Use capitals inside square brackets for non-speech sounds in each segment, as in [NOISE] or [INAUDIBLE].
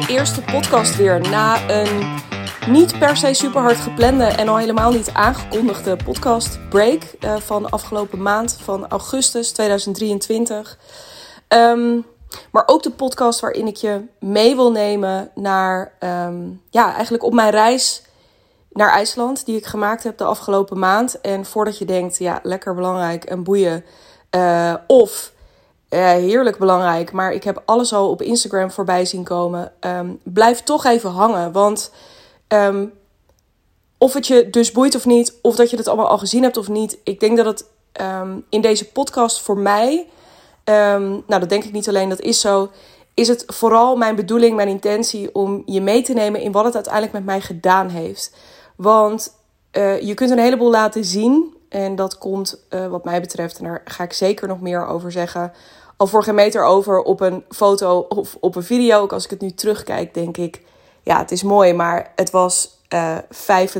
de eerste podcast weer na een niet per se super hard geplande en al helemaal niet aangekondigde podcast break uh, van afgelopen maand van augustus 2023. Um, maar ook de podcast waarin ik je mee wil nemen naar, um, ja, eigenlijk op mijn reis naar IJsland, die ik gemaakt heb de afgelopen maand. En voordat je denkt, ja, lekker belangrijk en boeien. Uh, of uh, heerlijk belangrijk, maar ik heb alles al op Instagram voorbij zien komen. Um, blijf toch even hangen, want um, of het je dus boeit of niet, of dat je het allemaal al gezien hebt of niet. Ik denk dat het um, in deze podcast voor mij, nou dat denk ik niet alleen, dat is zo. Is het vooral mijn bedoeling, mijn intentie om je mee te nemen in wat het uiteindelijk met mij gedaan heeft. Want uh, je kunt een heleboel laten zien. En dat komt, uh, wat mij betreft, en daar ga ik zeker nog meer over zeggen. Al voor geen meter over op een foto of op een video. Ook als ik het nu terugkijk, denk ik, ja, het is mooi, maar het was uh, eh,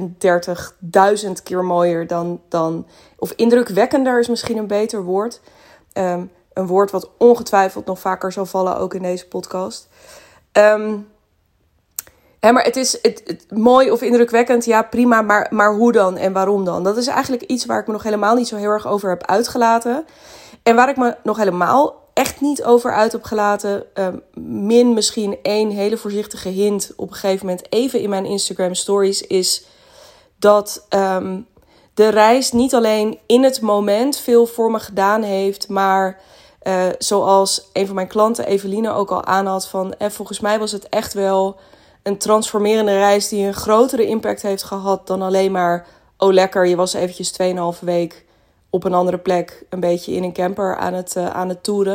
35.000 keer mooier dan, dan. Of indrukwekkender is misschien een beter woord. Um, een woord wat ongetwijfeld nog vaker zal vallen, ook in deze podcast. Hè, maar het is het, mooi of indrukwekkend, ja prima, maar, maar hoe dan en waarom dan? Dat is eigenlijk iets waar ik me nog helemaal niet zo heel erg over heb uitgelaten. En waar ik me nog helemaal echt niet over uit heb gelaten, uh, min misschien één hele voorzichtige hint op een gegeven moment even in mijn Instagram stories, is dat um, de reis niet alleen in het moment veel voor me gedaan heeft, maar uh, zoals een van mijn klanten, Eveline, ook al aanhad van, eh, volgens mij was het echt wel een transformerende reis die een grotere impact heeft gehad dan alleen maar, oh lekker, je was eventjes 2,5 week op een andere plek, een beetje in een camper aan het, uh, aan het toeren.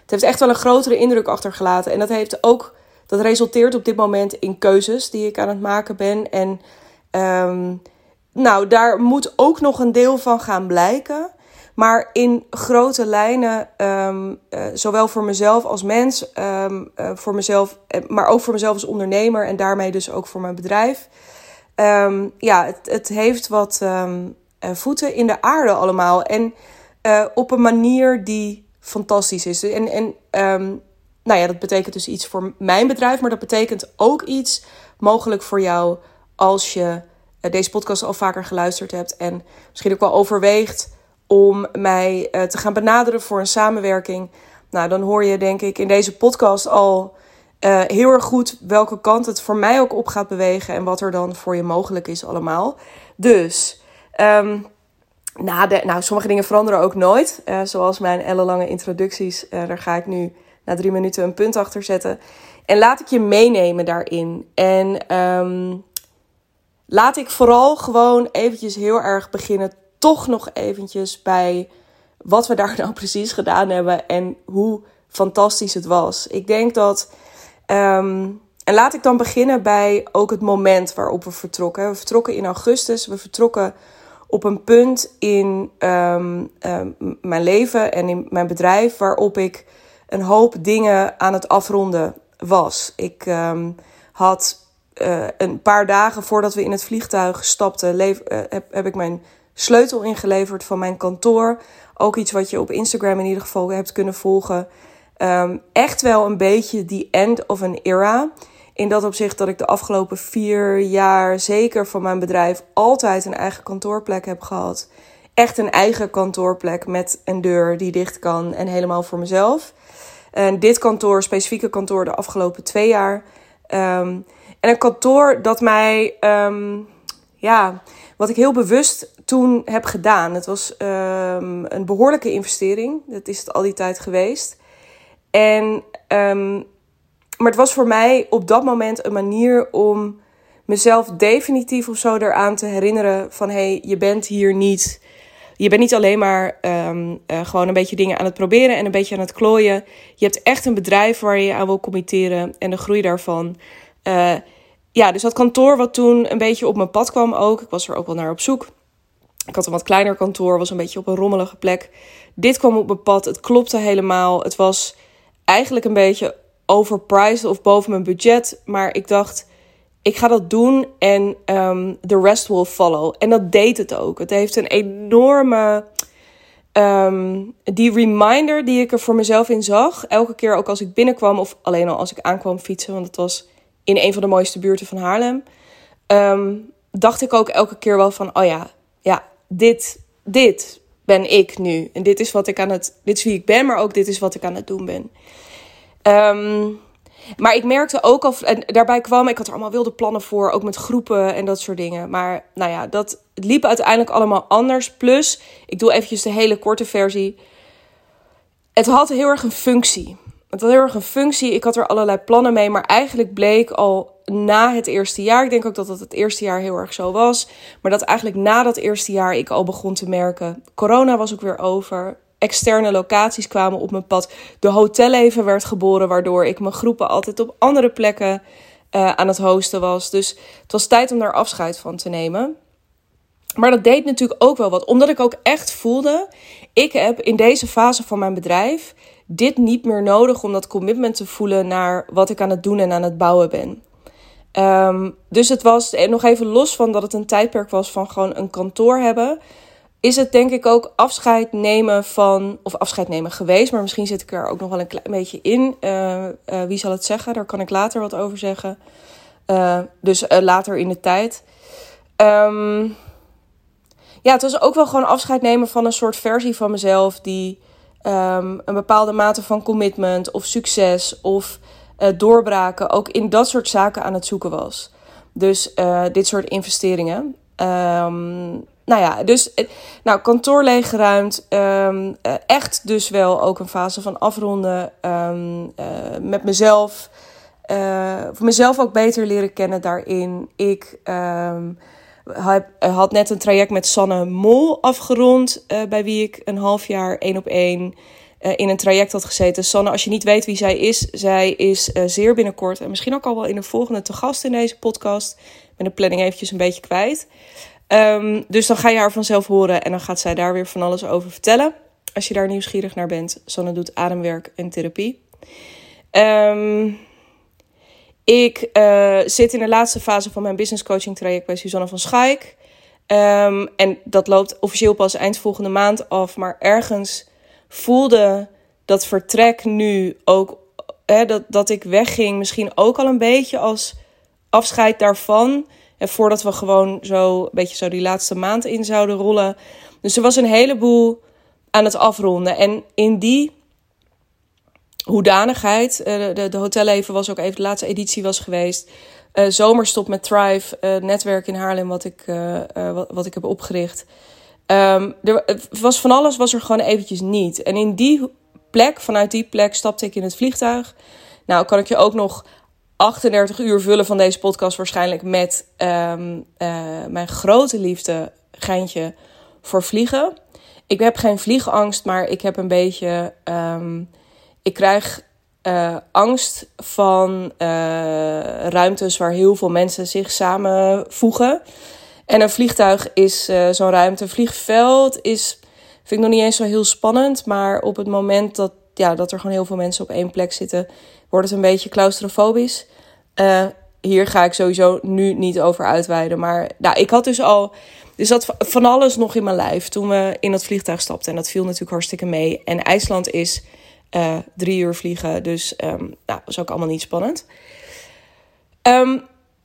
Het heeft echt wel een grotere indruk achtergelaten. En dat heeft ook, dat resulteert op dit moment in keuzes die ik aan het maken ben. En um, nou, daar moet ook nog een deel van gaan blijken. Maar in grote lijnen, um, uh, zowel voor mezelf als mens, um, uh, voor mezelf, eh, maar ook voor mezelf als ondernemer en daarmee dus ook voor mijn bedrijf. Ja, het, het heeft wat voeten in de aarde allemaal. En uh, op een manier die fantastisch is. En, en nou ja, dat betekent dus iets voor mijn bedrijf, maar dat betekent ook iets mogelijk voor jou als je deze podcast al vaker geluisterd hebt en misschien ook wel overweegt om mij te gaan benaderen voor een samenwerking. Nou, dan hoor je denk ik in deze podcast al heel erg goed welke kant het voor mij ook op gaat bewegen en wat er dan voor je mogelijk is allemaal. Dus, um, nou, de, nou, sommige dingen veranderen ook nooit. Uh, zoals mijn ellenlange introducties. daar ga ik nu na drie minuten een punt achter zetten. En laat ik je meenemen daarin. En um, laat ik vooral gewoon eventjes heel erg beginnen toch nog eventjes bij wat we daar [LAUGHS] nou precies gedaan hebben en hoe fantastisch het was. Ik denk dat. Um, en laat ik dan beginnen bij ook het moment waarop we vertrokken. We vertrokken in augustus. We vertrokken op een punt in um, um, mijn leven en in mijn bedrijf waarop ik een hoop dingen aan het afronden was. Ik had uh, een paar dagen voordat we in het vliegtuig stapten, uh, heb, heb ik mijn sleutel ingeleverd van mijn kantoor. Ook iets wat je op Instagram in ieder geval hebt kunnen volgen. Echt wel een beetje die end of an era. In dat opzicht dat ik de afgelopen vier jaar zeker van mijn bedrijf altijd een eigen kantoorplek heb gehad. Echt een eigen kantoorplek met een deur die dicht kan en helemaal voor mezelf. En dit kantoor, specifieke kantoor, de afgelopen twee jaar. Um, en een kantoor dat mij, um, ja, wat ik heel bewust toen heb gedaan. Het was um, een behoorlijke investering. Dat is het al die tijd geweest. En, maar het was voor mij op dat moment een manier om mezelf definitief of zo eraan te herinneren van... hé, hey, je bent hier niet... Je bent niet alleen maar um, uh, gewoon een beetje dingen aan het proberen en een beetje aan het klooien. Je hebt echt een bedrijf waar je aan wil committeren en de groei daarvan. Uh, ja, dus dat kantoor wat toen een beetje op mijn pad kwam ook. Ik was er ook wel naar op zoek. Ik had een wat kleiner kantoor, was een beetje op een rommelige plek. Dit kwam op mijn pad, het klopte helemaal. Het was eigenlijk een beetje overpriced of boven mijn budget. Maar ik dacht, ik ga dat doen en um, the rest will follow. En dat deed het ook. Het heeft een enorme... Um, die reminder die ik er voor mezelf in zag, elke keer ook als ik binnenkwam of alleen al als ik aankwam fietsen, want het was in een van de mooiste buurten van Haarlem. Ehm, dacht ik ook elke keer wel van, oh ja, ja, dit, dit ben ik nu. En dit is wat ik aan het, dit is wie ik ben, maar ook dit is wat ik aan het doen ben. Ehm, maar ik merkte ook al, en daarbij kwam, ik had er allemaal wilde plannen voor, ook met groepen en dat soort dingen. Maar nou ja, dat, het liep uiteindelijk allemaal anders. Plus, ik doe eventjes de hele korte versie. Het had heel erg een functie. Het had heel erg een functie. Ik had er allerlei plannen mee, maar eigenlijk bleek al na het eerste jaar, ik denk ook dat dat het eerste jaar heel erg zo was, maar dat eigenlijk na dat eerste jaar ik al begon te merken, corona was ook weer over externe locaties kwamen op mijn pad. De hotelleven werd geboren, waardoor ik mijn groepen altijd op andere plekken uh, aan het hosten was. Dus het was tijd om daar afscheid van te nemen. Maar dat deed natuurlijk ook wel wat, omdat ik ook echt voelde: ik heb in deze fase van mijn bedrijf dit niet meer nodig om dat commitment te voelen naar wat ik aan het doen en aan het bouwen ben. Um, dus het was nog even los van dat het een tijdperk was van gewoon een kantoor hebben is het denk ik ook afscheid nemen van, of afscheid nemen geweest, maar misschien zit ik er ook nog wel een klein beetje in. Uh, uh, wie zal het zeggen? Daar kan ik later wat over zeggen. Uh, dus later in de tijd. Um, ja, het was ook wel gewoon afscheid nemen van een soort versie van mezelf die um, een bepaalde mate van commitment of succes of doorbraken ook in dat soort zaken aan het zoeken was. Dus dit soort investeringen. Um, nou ja, dus eh, nou, kantoor leeggeruimd. Um, echt dus wel ook een fase van afronden um, uh, met mezelf. Voor mezelf ook beter leren kennen daarin. Ik heb, had net een traject met Sanne Mol afgerond. Bij wie ik een half jaar één op één in een traject had gezeten. Sanne, als je niet weet wie zij is, zij is zeer binnenkort en misschien ook al wel in de volgende te gast in deze podcast. Ik ben de planning eventjes een beetje kwijt. Um, dus dan ga je haar vanzelf horen en dan gaat zij daar weer van alles over vertellen. Als je daar nieuwsgierig naar bent. Sanne doet ademwerk en therapie. Um, ik uh, zit in de laatste fase van mijn business coaching traject bij Suzanne van Schaik. Um, en dat loopt officieel pas eind volgende maand af. Maar ergens voelde dat vertrek nu ook... Hè, dat, dat ik wegging misschien ook al een beetje als afscheid daarvan... En voordat we gewoon zo een beetje zo die laatste maand in zouden rollen. Dus er was een heleboel aan het afronden. En in die hoedanigheid, uh, de, de hotelleven was ook even de laatste editie was geweest. Uh, zomerstop met Thrive, uh, netwerk in Haarlem wat ik, wat, wat, ik heb opgericht. Um, er was van alles was er gewoon eventjes niet. En in die plek, vanuit die plek, stapte ik in het vliegtuig. Nou, kan ik je ook nog 38 uur vullen van deze podcast waarschijnlijk met um, uh, mijn grote liefde Geintje voor vliegen. Ik heb geen vliegangst, maar ik heb een beetje. Um, ik krijg uh, angst van uh, ruimtes waar heel veel mensen zich samenvoegen. En een vliegtuig is zo'n ruimte. Vliegveld is, vind ik nog niet eens zo heel spannend. Maar op het moment dat, ja, dat er gewoon heel veel mensen op één plek zitten, wordt het een beetje claustrofobisch. Uh, hier ga ik sowieso nu niet over uitweiden. Maar nou, ik had dus al. Dus dat van alles nog in mijn lijf toen we in dat vliegtuig stapten. En dat viel natuurlijk hartstikke mee. En IJsland is uh, drie uur vliegen. Dus um, nou, was ook allemaal niet spannend. Um,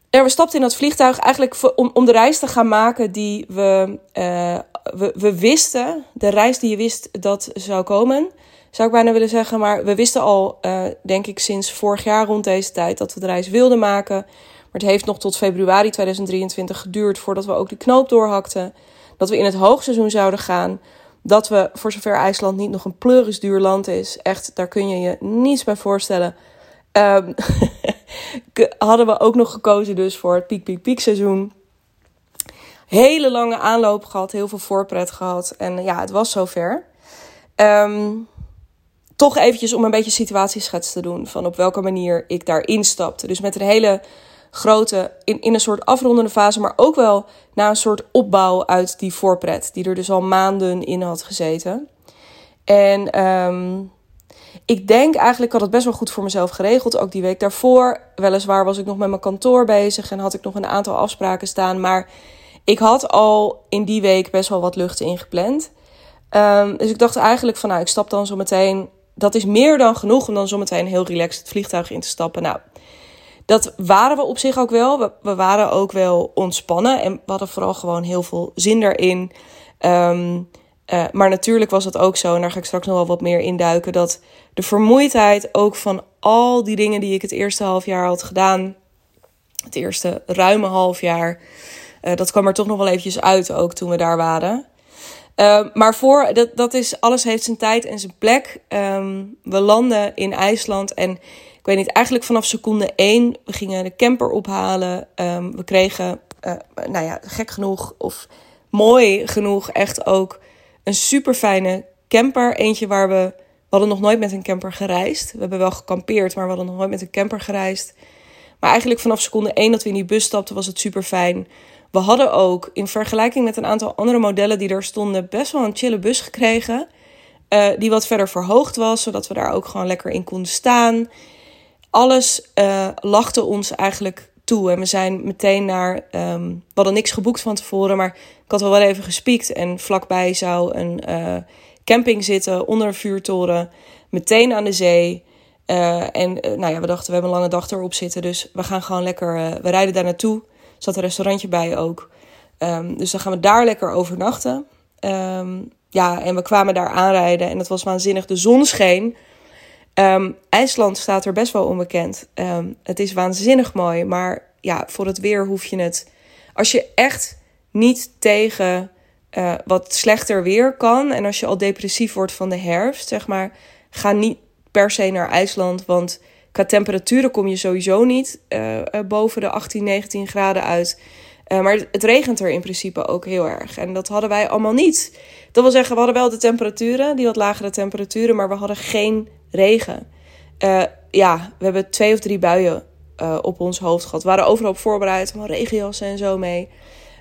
we stapten in dat vliegtuig eigenlijk om, om de reis te gaan maken die we, uh, we, we wisten. De reis die je wist dat zou komen zou ik bijna willen zeggen. Maar we wisten al, uh, denk ik, sinds vorig jaar rond deze tijd dat we de reis wilden maken. Maar het heeft nog tot februari 2023 geduurd voordat we ook die knoop doorhakten. Dat we in het hoogseizoen zouden gaan. Dat we, voor zover IJsland niet nog een pleuris duur land is, echt, daar kun je je niets bij voorstellen. [LAUGHS] Um, hadden we ook nog gekozen dus voor het piek, piek, piek seizoen. Hele lange aanloop gehad, heel veel voorpret gehad. En ja, het was zover. Um, toch eventjes om een beetje situatieschets te doen van op welke manier ik daar instapte. Dus met een hele grote, in, in een soort afrondende fase, maar ook wel na een soort opbouw uit die voorpret, die er dus al maanden in had gezeten. En um, ik denk eigenlijk, had het best wel goed voor mezelf geregeld, ook die week daarvoor. Weliswaar was ik nog met mijn kantoor bezig en had ik nog een aantal afspraken staan, maar ik had al in die week best wel wat lucht ingepland. Um, dus ik dacht eigenlijk van, nou, ik stap dan zo meteen dat is meer dan genoeg om dan zometeen heel relaxed het vliegtuig in te stappen. Nou, dat waren we op zich ook wel. We, we, waren ook wel ontspannen en we hadden vooral gewoon heel veel zin erin. Um, uh, maar natuurlijk was het ook zo, en daar ga ik straks nog wel wat meer induiken, dat de vermoeidheid ook van al die dingen die ik het eerste half jaar had gedaan, het eerste ruime half jaar, uh, dat kwam er toch nog wel eventjes uit ook toen we daar waren. Uh, maar voor, dat, dat is, alles heeft zijn tijd en zijn plek. Um, we landen in IJsland en ik weet niet, eigenlijk vanaf seconde één, we gingen de camper ophalen. Um, we kregen, uh, nou ja, gek genoeg of mooi genoeg echt ook een super fijne camper. Eentje waar we, we hadden nog nooit met een camper gereisd. We hebben wel gekampeerd, maar we hadden nog nooit met een camper gereisd. Maar eigenlijk vanaf seconde één dat we in die bus stapten, was het super fijn. We hadden ook in vergelijking met een aantal andere modellen die er stonden, best wel een chille bus gekregen. Uh, die wat verder verhoogd was, zodat we daar ook gewoon lekker in konden staan. Alles uh, lachte ons eigenlijk toe. En we zijn meteen naar. Um, we hadden niks geboekt van tevoren, maar ik had wel wel even gespiekt. En vlakbij zou een uh, camping zitten onder een vuurtoren. Meteen aan de zee. En nou ja, we dachten, we hebben een lange dag erop zitten. Dus we gaan gewoon lekker. we rijden daar naartoe. Zat een restaurantje bij ook. Um, dus dan gaan we daar lekker overnachten. Um, ja, en we kwamen daar aanrijden en het was waanzinnig. De zon scheen. Um, IJsland staat er best wel onbekend. Het is waanzinnig mooi, maar ja, voor het weer hoef je het. Als je echt niet tegen uh, wat slechter weer kan en als je al depressief wordt van de herfst, zeg maar, ga niet per se naar IJsland, want qua temperaturen kom je sowieso niet uh, boven de 18, 19 graden uit. Uh, maar het regent er in principe ook heel erg. En dat hadden wij allemaal niet. Dat wil zeggen, we hadden wel de temperaturen, die wat lagere temperaturen, maar we hadden geen regen. Ja, we hebben twee of drie buien op ons hoofd gehad. We waren overal op voorbereid, van regenjassen en zo mee.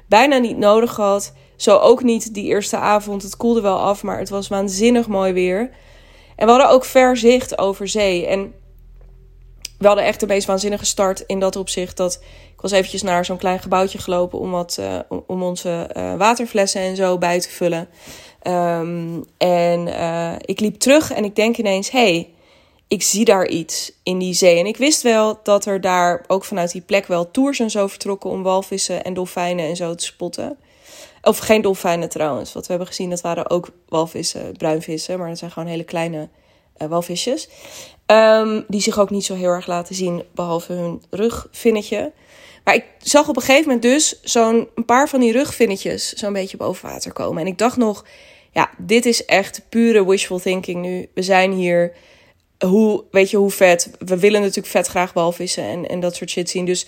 Bijna niet nodig gehad. Zo ook niet die eerste avond. Het koelde wel af, maar het was waanzinnig mooi weer. En we hadden ook ver zicht over zee. En we hadden echt de meest waanzinnige start in dat opzicht. Dat ik was eventjes naar zo'n klein gebouwtje gelopen om, wat, uh, om onze uh, waterflessen en zo bij te vullen. Um, en uh, ik liep terug en ik denk ineens: hey, ik zie daar iets in die zee. En ik wist wel dat er daar ook vanuit die plek wel tours en zo vertrokken om walvissen en dolfijnen en zo te spotten. Of geen dolfijnen trouwens. Wat we hebben gezien, dat waren ook walvissen, bruinvissen. Maar dat zijn gewoon hele kleine walvisjes. Um, die zich ook niet zo heel erg laten zien, behalve hun rugvinnetje. Maar ik zag op een gegeven moment dus zo'n paar van die rugvinnetjes zo'n beetje boven water komen. En ik dacht nog, ja, dit is echt pure wishful thinking nu. We zijn hier. Hoe, weet je hoe vet? We willen natuurlijk vet graag walvissen en, en dat soort shit zien. Dus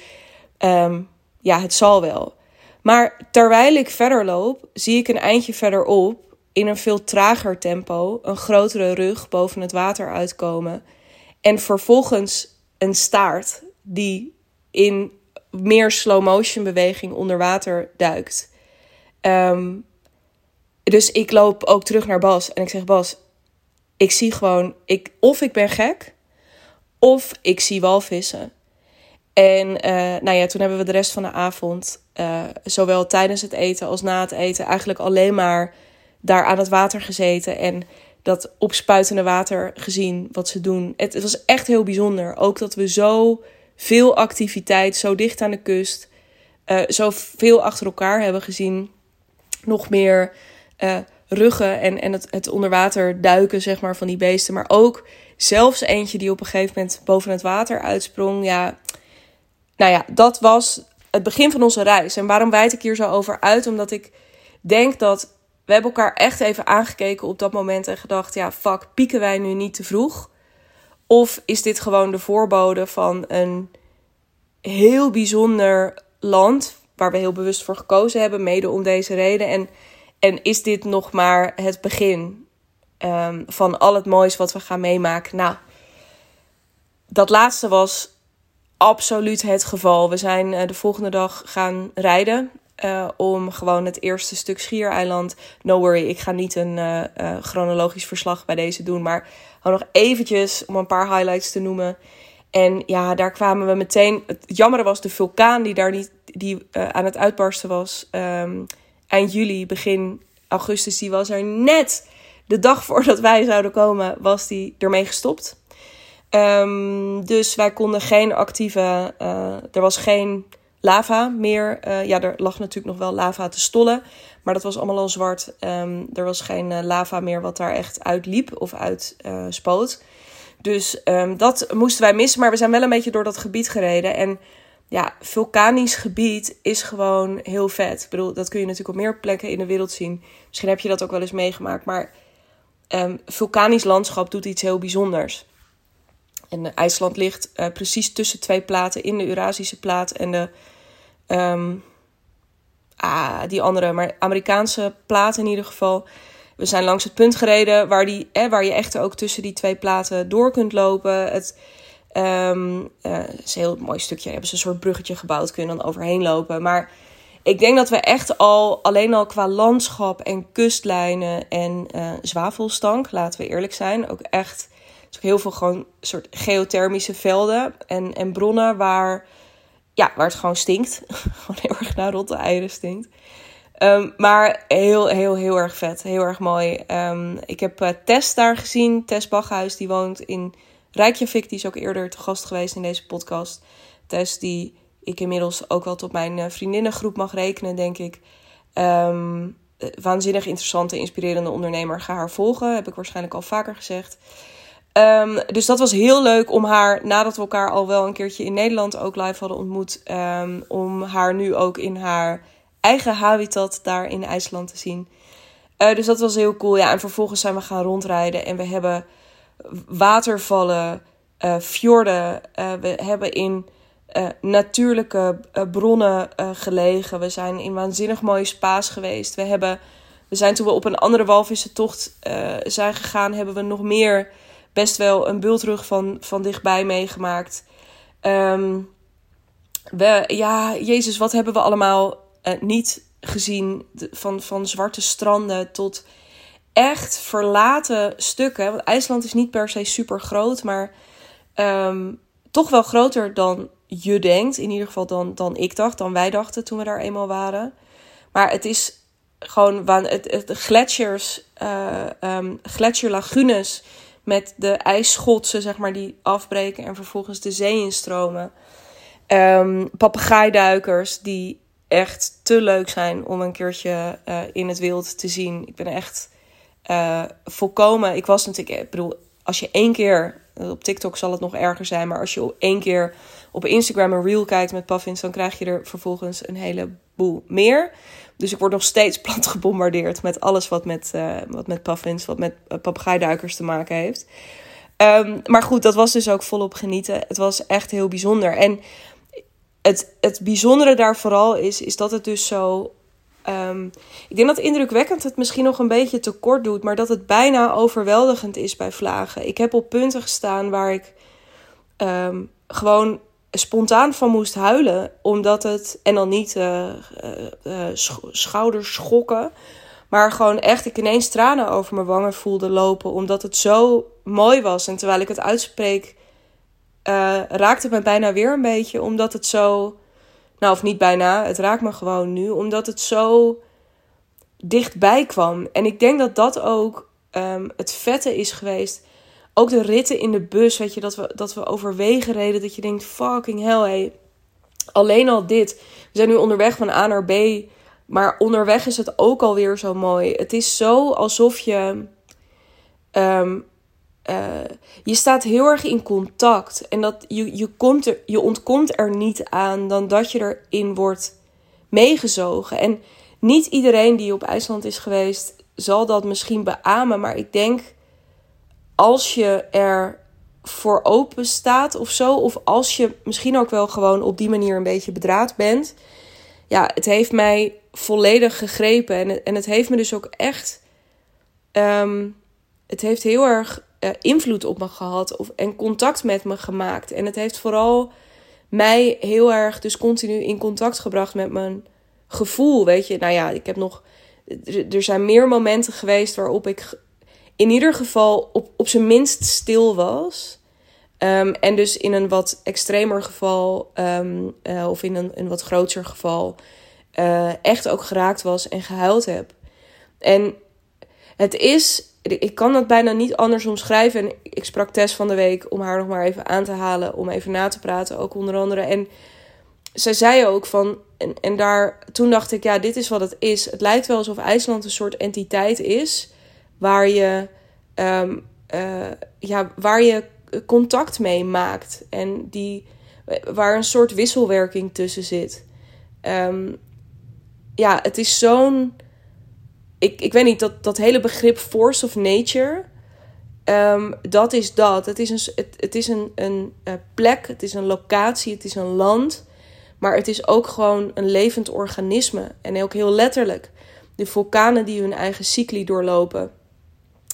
um, ja, het zal wel. Maar terwijl ik verder loop, zie ik een eindje verderop in een veel trager tempo een grotere rug boven het water uitkomen. En vervolgens een staart die in meer slow motion beweging onder water duikt. Um, dus ik loop ook terug naar Bas en ik zeg: Bas, ik zie gewoon, ik, of ik ben gek, of ik zie walvissen. En uh, nou ja, toen hebben we de rest van de avond, uh, zowel tijdens het eten als na het eten, eigenlijk alleen maar daar aan het water gezeten en dat opspuitende water gezien wat ze doen. Het, het was echt heel bijzonder. Ook dat we zo veel activiteit, zo dicht aan de kust, uh, zo veel achter elkaar hebben gezien. Nog meer uh, ruggen en, en het, het duiken zeg maar, van die beesten. Maar ook zelfs eentje die op een gegeven moment boven het water uitsprong. Ja, nou ja, dat was het begin van onze reis. En waarom wijd ik hier zo over uit? Omdat ik denk dat we hebben elkaar echt even aangekeken op dat moment en gedacht: ja, fuck, pieken wij nu niet te vroeg? Of is dit gewoon de voorbode van een heel bijzonder land waar we heel bewust voor gekozen hebben, mede om deze reden? En en is dit nog maar het begin um, van al het moois wat we gaan meemaken? Nou, dat laatste was absoluut het geval. We zijn uh, de volgende dag gaan rijden. Uh, om gewoon het eerste stuk Schiereiland. No worry, ik ga niet een uh, uh, chronologisch verslag bij deze doen. Maar nog eventjes om een paar highlights te noemen. En ja, daar kwamen we meteen. Het jammer was de vulkaan die daar niet die, aan het uitbarsten was. Um, eind juli, begin augustus, die was er net de dag voordat wij zouden komen, was die ermee gestopt. Ehm, dus wij konden geen actieve. Er was geen lava meer. Uh, ja, er lag natuurlijk nog wel lava te stollen. Maar dat was allemaal al zwart. Um, er was geen uh, lava meer wat daar echt uitliep of uit spoot. Dus um, dat moesten wij missen. Maar we zijn wel een beetje door dat gebied gereden. En ja, vulkanisch gebied is gewoon heel vet. Ik bedoel, dat kun je natuurlijk op meer plekken in de wereld zien. Misschien heb je dat ook wel eens meegemaakt. Maar um, vulkanisch landschap doet iets heel bijzonders. En IJsland ligt precies tussen twee platen in de Eurasische plaat en de. Um, ah, die andere, maar Amerikaanse plaat in ieder geval. We zijn langs het punt gereden waar, die, eh, waar je echt ook tussen die twee platen door kunt lopen. Het um, uh, is een heel mooi stukje. Hebben ze een soort bruggetje gebouwd, kun je dan overheen lopen. Maar ik denk dat we echt al, alleen al qua landschap en kustlijnen en uh, zwavelstank, laten we eerlijk zijn, ook echt is ook heel veel gewoon soort geothermische velden en, en bronnen waar, ja, waar het gewoon stinkt. [LAUGHS] gewoon heel erg naar rotte eieren stinkt. Um, maar heel, heel, heel erg vet. Heel erg mooi. Um, ik heb uh, Tess daar gezien. Tess Bachhuis, die woont in Rijkjavik. Die is ook eerder te gast geweest in deze podcast. Tess, die ik inmiddels ook wel tot mijn uh, vriendinnengroep mag rekenen, denk ik. Um, waanzinnig interessante, inspirerende ondernemer. Ga haar volgen, heb ik waarschijnlijk al vaker gezegd. Um, dus dat was heel leuk om haar, nadat we elkaar al wel een keertje in Nederland ook live hadden ontmoet, um, om haar nu ook in haar eigen habitat daar in IJsland te zien. Uh, dus dat was heel cool. Ja, en vervolgens zijn we gaan rondrijden en we hebben watervallen, uh, fjorden. Uh, we hebben in natuurlijke bronnen gelegen. We zijn in waanzinnig mooie spa's geweest. We, hebben, we zijn toen we op een andere walvissentocht zijn gegaan, hebben we nog meer best wel een bultrug van, van dichtbij meegemaakt. Um, we, ja, Jezus, wat hebben we allemaal uh, niet gezien? Van, van zwarte stranden tot echt verlaten stukken. Want IJsland is niet per se super groot, maar um, toch wel groter dan je denkt. In ieder geval dan, dan ik dacht, dan wij dachten toen we daar eenmaal waren. Maar het is gewoon het, het, gletsjers, uh, gletsjerlagunes met de ijsschotsen, zeg maar, die afbreken en vervolgens de zee instromen. Um, papegaaiduikers die echt te leuk zijn om een keertje uh, in het wild te zien. Ik ben echt uh, volkomen. Ik was natuurlijk, ik bedoel, als je één keer op TikTok zal het nog erger zijn, maar als je één keer op Instagram een reel kijkt met puffins, dan krijg je er vervolgens een heleboel meer. Dus ik word nog steeds [LAUGHS] plat gebombardeerd met alles wat met, uh, wat met puffins, wat met uh, papegaaiduikers te maken heeft. Um, maar goed, dat was dus ook volop genieten. Het was echt heel bijzonder. En het, het bijzondere daar vooral is, is dat het dus zo. Um, ik denk dat indrukwekkend het misschien nog een beetje te kort doet, maar dat het bijna overweldigend is bij vlagen. Ik heb op punten gestaan waar ik um, gewoon spontaan van moest huilen. Omdat het, en dan niet uh, schouders schokken. Maar gewoon echt, ik ineens tranen over mijn wangen voelde lopen. Omdat het zo mooi was. En terwijl ik het uitspreek, uh, raakt het me bijna weer een beetje. Omdat het zo. Nou, of niet bijna, het raakt me gewoon nu. Omdat het zo dichtbij kwam. En ik denk dat dat ook um, het vette is geweest ook de ritten in de bus, weet je, dat we, dat we overwegen reden. Dat je denkt, fucking hell, hey. Alleen al dit. We zijn nu onderweg van A naar B. Maar onderweg is het ook alweer zo mooi. Het is zo alsof je... Um, uh, je staat heel erg in contact. En dat je, je, komt er, je ontkomt er niet aan dan dat je erin wordt meegezogen. En niet iedereen die op IJsland is geweest zal dat misschien beamen. Maar ik denk als je er voor open staat of zo, of als je misschien ook wel gewoon op die manier een beetje bedraad bent. Ja, het heeft mij volledig gegrepen en, en het heeft me dus ook echt. Um, het heeft heel erg uh, invloed op me gehad of, en contact met me gemaakt. En het heeft vooral mij heel erg dus continu in contact gebracht met mijn gevoel. Weet je, nou ja, ik heb nog. Er zijn meer momenten geweest waarop ik in ieder geval op, op zijn minst stil was. Um, en dus in een wat extremer geval, um, uh, of in een, een wat groter geval, uh, echt ook geraakt was en gehuild heb. En het is, ik kan dat bijna niet anders omschrijven. En ik sprak Tess van de week om haar nog maar even aan te halen, om even na te praten, ook onder andere. En zij zei ook van, en, en daar, toen dacht ik, ja, dit is wat het is. Het lijkt wel alsof IJsland een soort entiteit is waar je, ehm, eh, ja, waar je contact mee maakt en die, waar een soort wisselwerking tussen zit. Ehm, ja, het is zo'n. Ik, ik weet niet, dat, dat hele begrip force of nature. Um, dat is dat. Het is, een, het, het is een, een, een plek, het is een locatie, het is een land. Maar het is ook gewoon een levend organisme. En ook heel letterlijk. De vulkanen die hun eigen cycli doorlopen.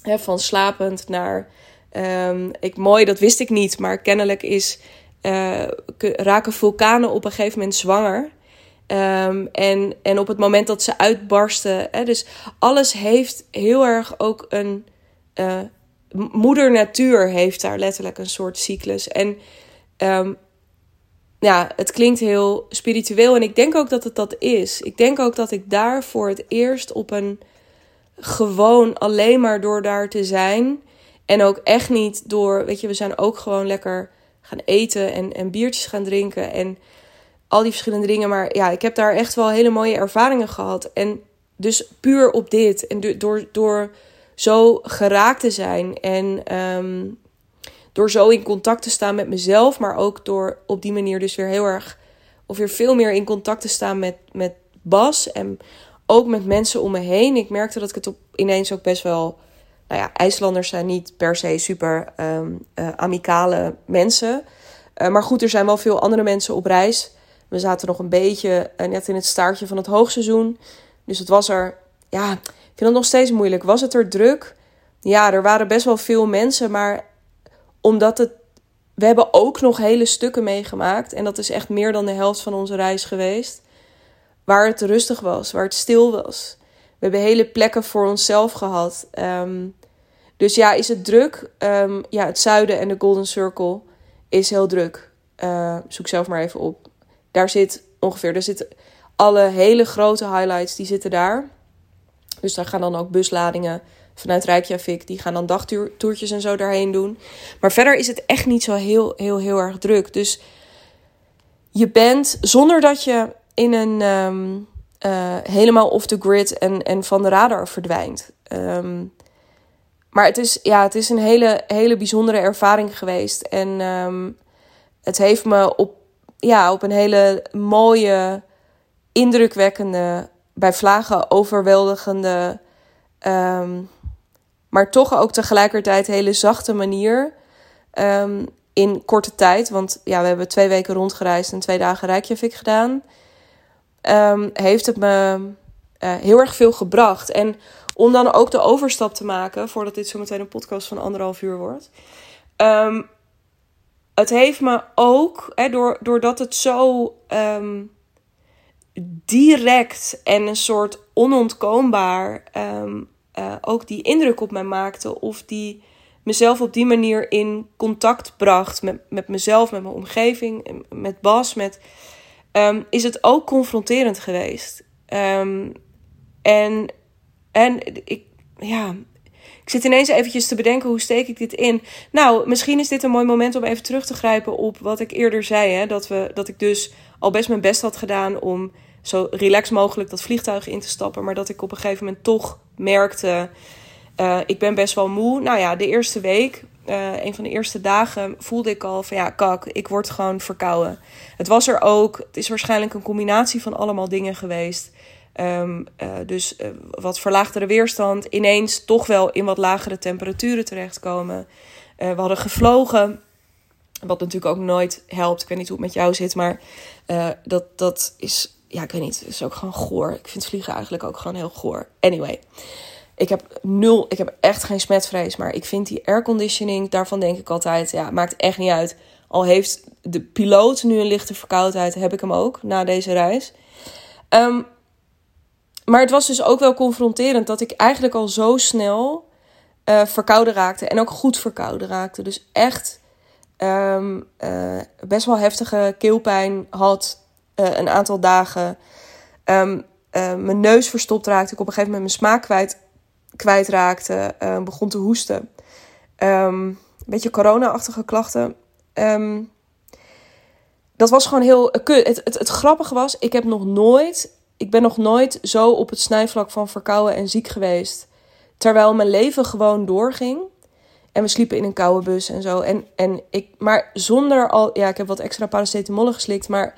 Van slapend naar. Um, ik, mooi, dat wist ik niet. Maar kennelijk is, uh, raken vulkanen op een gegeven moment zwanger. Um, en, en op het moment dat ze uitbarsten. Hè, dus alles heeft heel erg ook een. Uh, moeder natuur heeft daar letterlijk een soort cyclus. En um, ja, het klinkt heel spiritueel. En ik denk ook dat het dat is. Ik denk ook dat ik daar voor het eerst op een. Gewoon alleen maar door daar te zijn. En ook echt niet door. Weet je, we zijn ook gewoon lekker gaan eten en, en biertjes gaan drinken. En al die verschillende dingen. Maar ja, ik heb daar echt wel hele mooie ervaringen gehad. En dus puur op dit. En door, door zo geraakt te zijn. En um, door zo in contact te staan met mezelf. Maar ook door op die manier dus weer heel erg. Of weer veel meer in contact te staan met, met Bas. En ook met mensen om me heen. Ik merkte dat ik het op, ineens ook best wel. Nou ja, IJslanders zijn niet per se super um, uh, amicale mensen. Uh, maar goed, er zijn wel veel andere mensen op reis. We zaten nog een beetje uh, net in het staartje van het hoogseizoen. Dus het was er, ja, ik vind het nog steeds moeilijk. Was het er druk? Ja, er waren best wel veel mensen, maar omdat het. We hebben ook nog hele stukken meegemaakt. En dat is echt meer dan de helft van onze reis geweest. Waar het rustig was, waar het stil was. We hebben hele plekken voor onszelf gehad. Um, dus ja, is het druk? Um, ja, het zuiden en de Golden Circle is heel druk. Uh, zoek zelf maar even op. Daar zit ongeveer, daar zitten alle hele grote highlights, die zitten daar. Dus daar gaan dan ook busladingen vanuit Reykjavik. Die gaan dan dagtoertjes en zo daarheen doen. Maar verder is het echt niet zo heel, heel, heel erg druk. Dus je bent, zonder dat je in een um, uh, helemaal off the grid en, en van de radar verdwijnt. Um, maar het is, ja, het is een hele, hele bijzondere ervaring geweest. En um, het heeft me op ja, op een hele mooie, indrukwekkende, bij vlagen overweldigende, maar toch ook tegelijkertijd hele zachte manier. In korte tijd, want ja, we hebben twee weken rondgereisd en twee dagen Reykjavik gedaan. Um, heeft het me uh, heel erg veel gebracht. En om dan ook de overstap te maken, voordat dit zo meteen een podcast van anderhalf uur wordt. Um, het heeft me ook, hè, door, doordat het zo um, direct en een soort onontkoombaar uh, ook die indruk op mij maakte. Of die mezelf op die manier in contact bracht met, met mezelf, met mijn omgeving, met Bas. Met, um, is het ook confronterend geweest. en, en ik, ja, ik zit ineens eventjes te bedenken, hoe steek ik dit in? Nou, misschien is dit een mooi moment om even terug te grijpen op wat ik eerder zei. Hè? Dat, we, dat ik dus al best mijn best had gedaan om zo relaxed mogelijk dat vliegtuig in te stappen. Maar dat ik op een gegeven moment toch merkte, uh, ik ben best wel moe. Nou ja, de eerste week, uh, een van de eerste dagen, voelde ik al van ja, kak, ik word gewoon verkouden. Het was er ook, het is waarschijnlijk een combinatie van allemaal dingen geweest. Um, uh, dus uh, wat verlaagdere weerstand, ineens toch wel in wat lagere temperaturen terechtkomen. We hadden gevlogen, wat natuurlijk ook nooit helpt. Ik weet niet hoe het met jou zit, maar dat, dat is, ja, ik weet niet, is ook gewoon goor. Ik vind vliegen eigenlijk ook gewoon heel goor. Anyway, ik heb nul, ik heb echt geen smetvrees, maar ik vind die airconditioning, daarvan denk ik altijd, ja, maakt echt niet uit. Al heeft de piloot nu een lichte verkoudheid, heb ik hem ook na deze reis. Um, maar het was dus ook wel confronterend dat ik eigenlijk al zo snel uh, verkouden raakte. En ook goed verkouden raakte. Dus echt um, uh, best wel heftige keelpijn had uh, een aantal dagen. Um, mijn neus verstopt raakte ik op een gegeven moment mijn smaak kwijt. Kwijtraakte, uh, begon te hoesten. Um, een beetje corona-achtige klachten. Um, dat was gewoon heel kut. Het, het, het grappige was, ik heb nog nooit, ik ben nog nooit zo op het snijvlak van verkouden en ziek geweest. Terwijl mijn leven gewoon doorging. En we sliepen in een koude bus en zo. En, en ik, maar zonder al, ja, ik heb wat extra paracetamol geslikt. Maar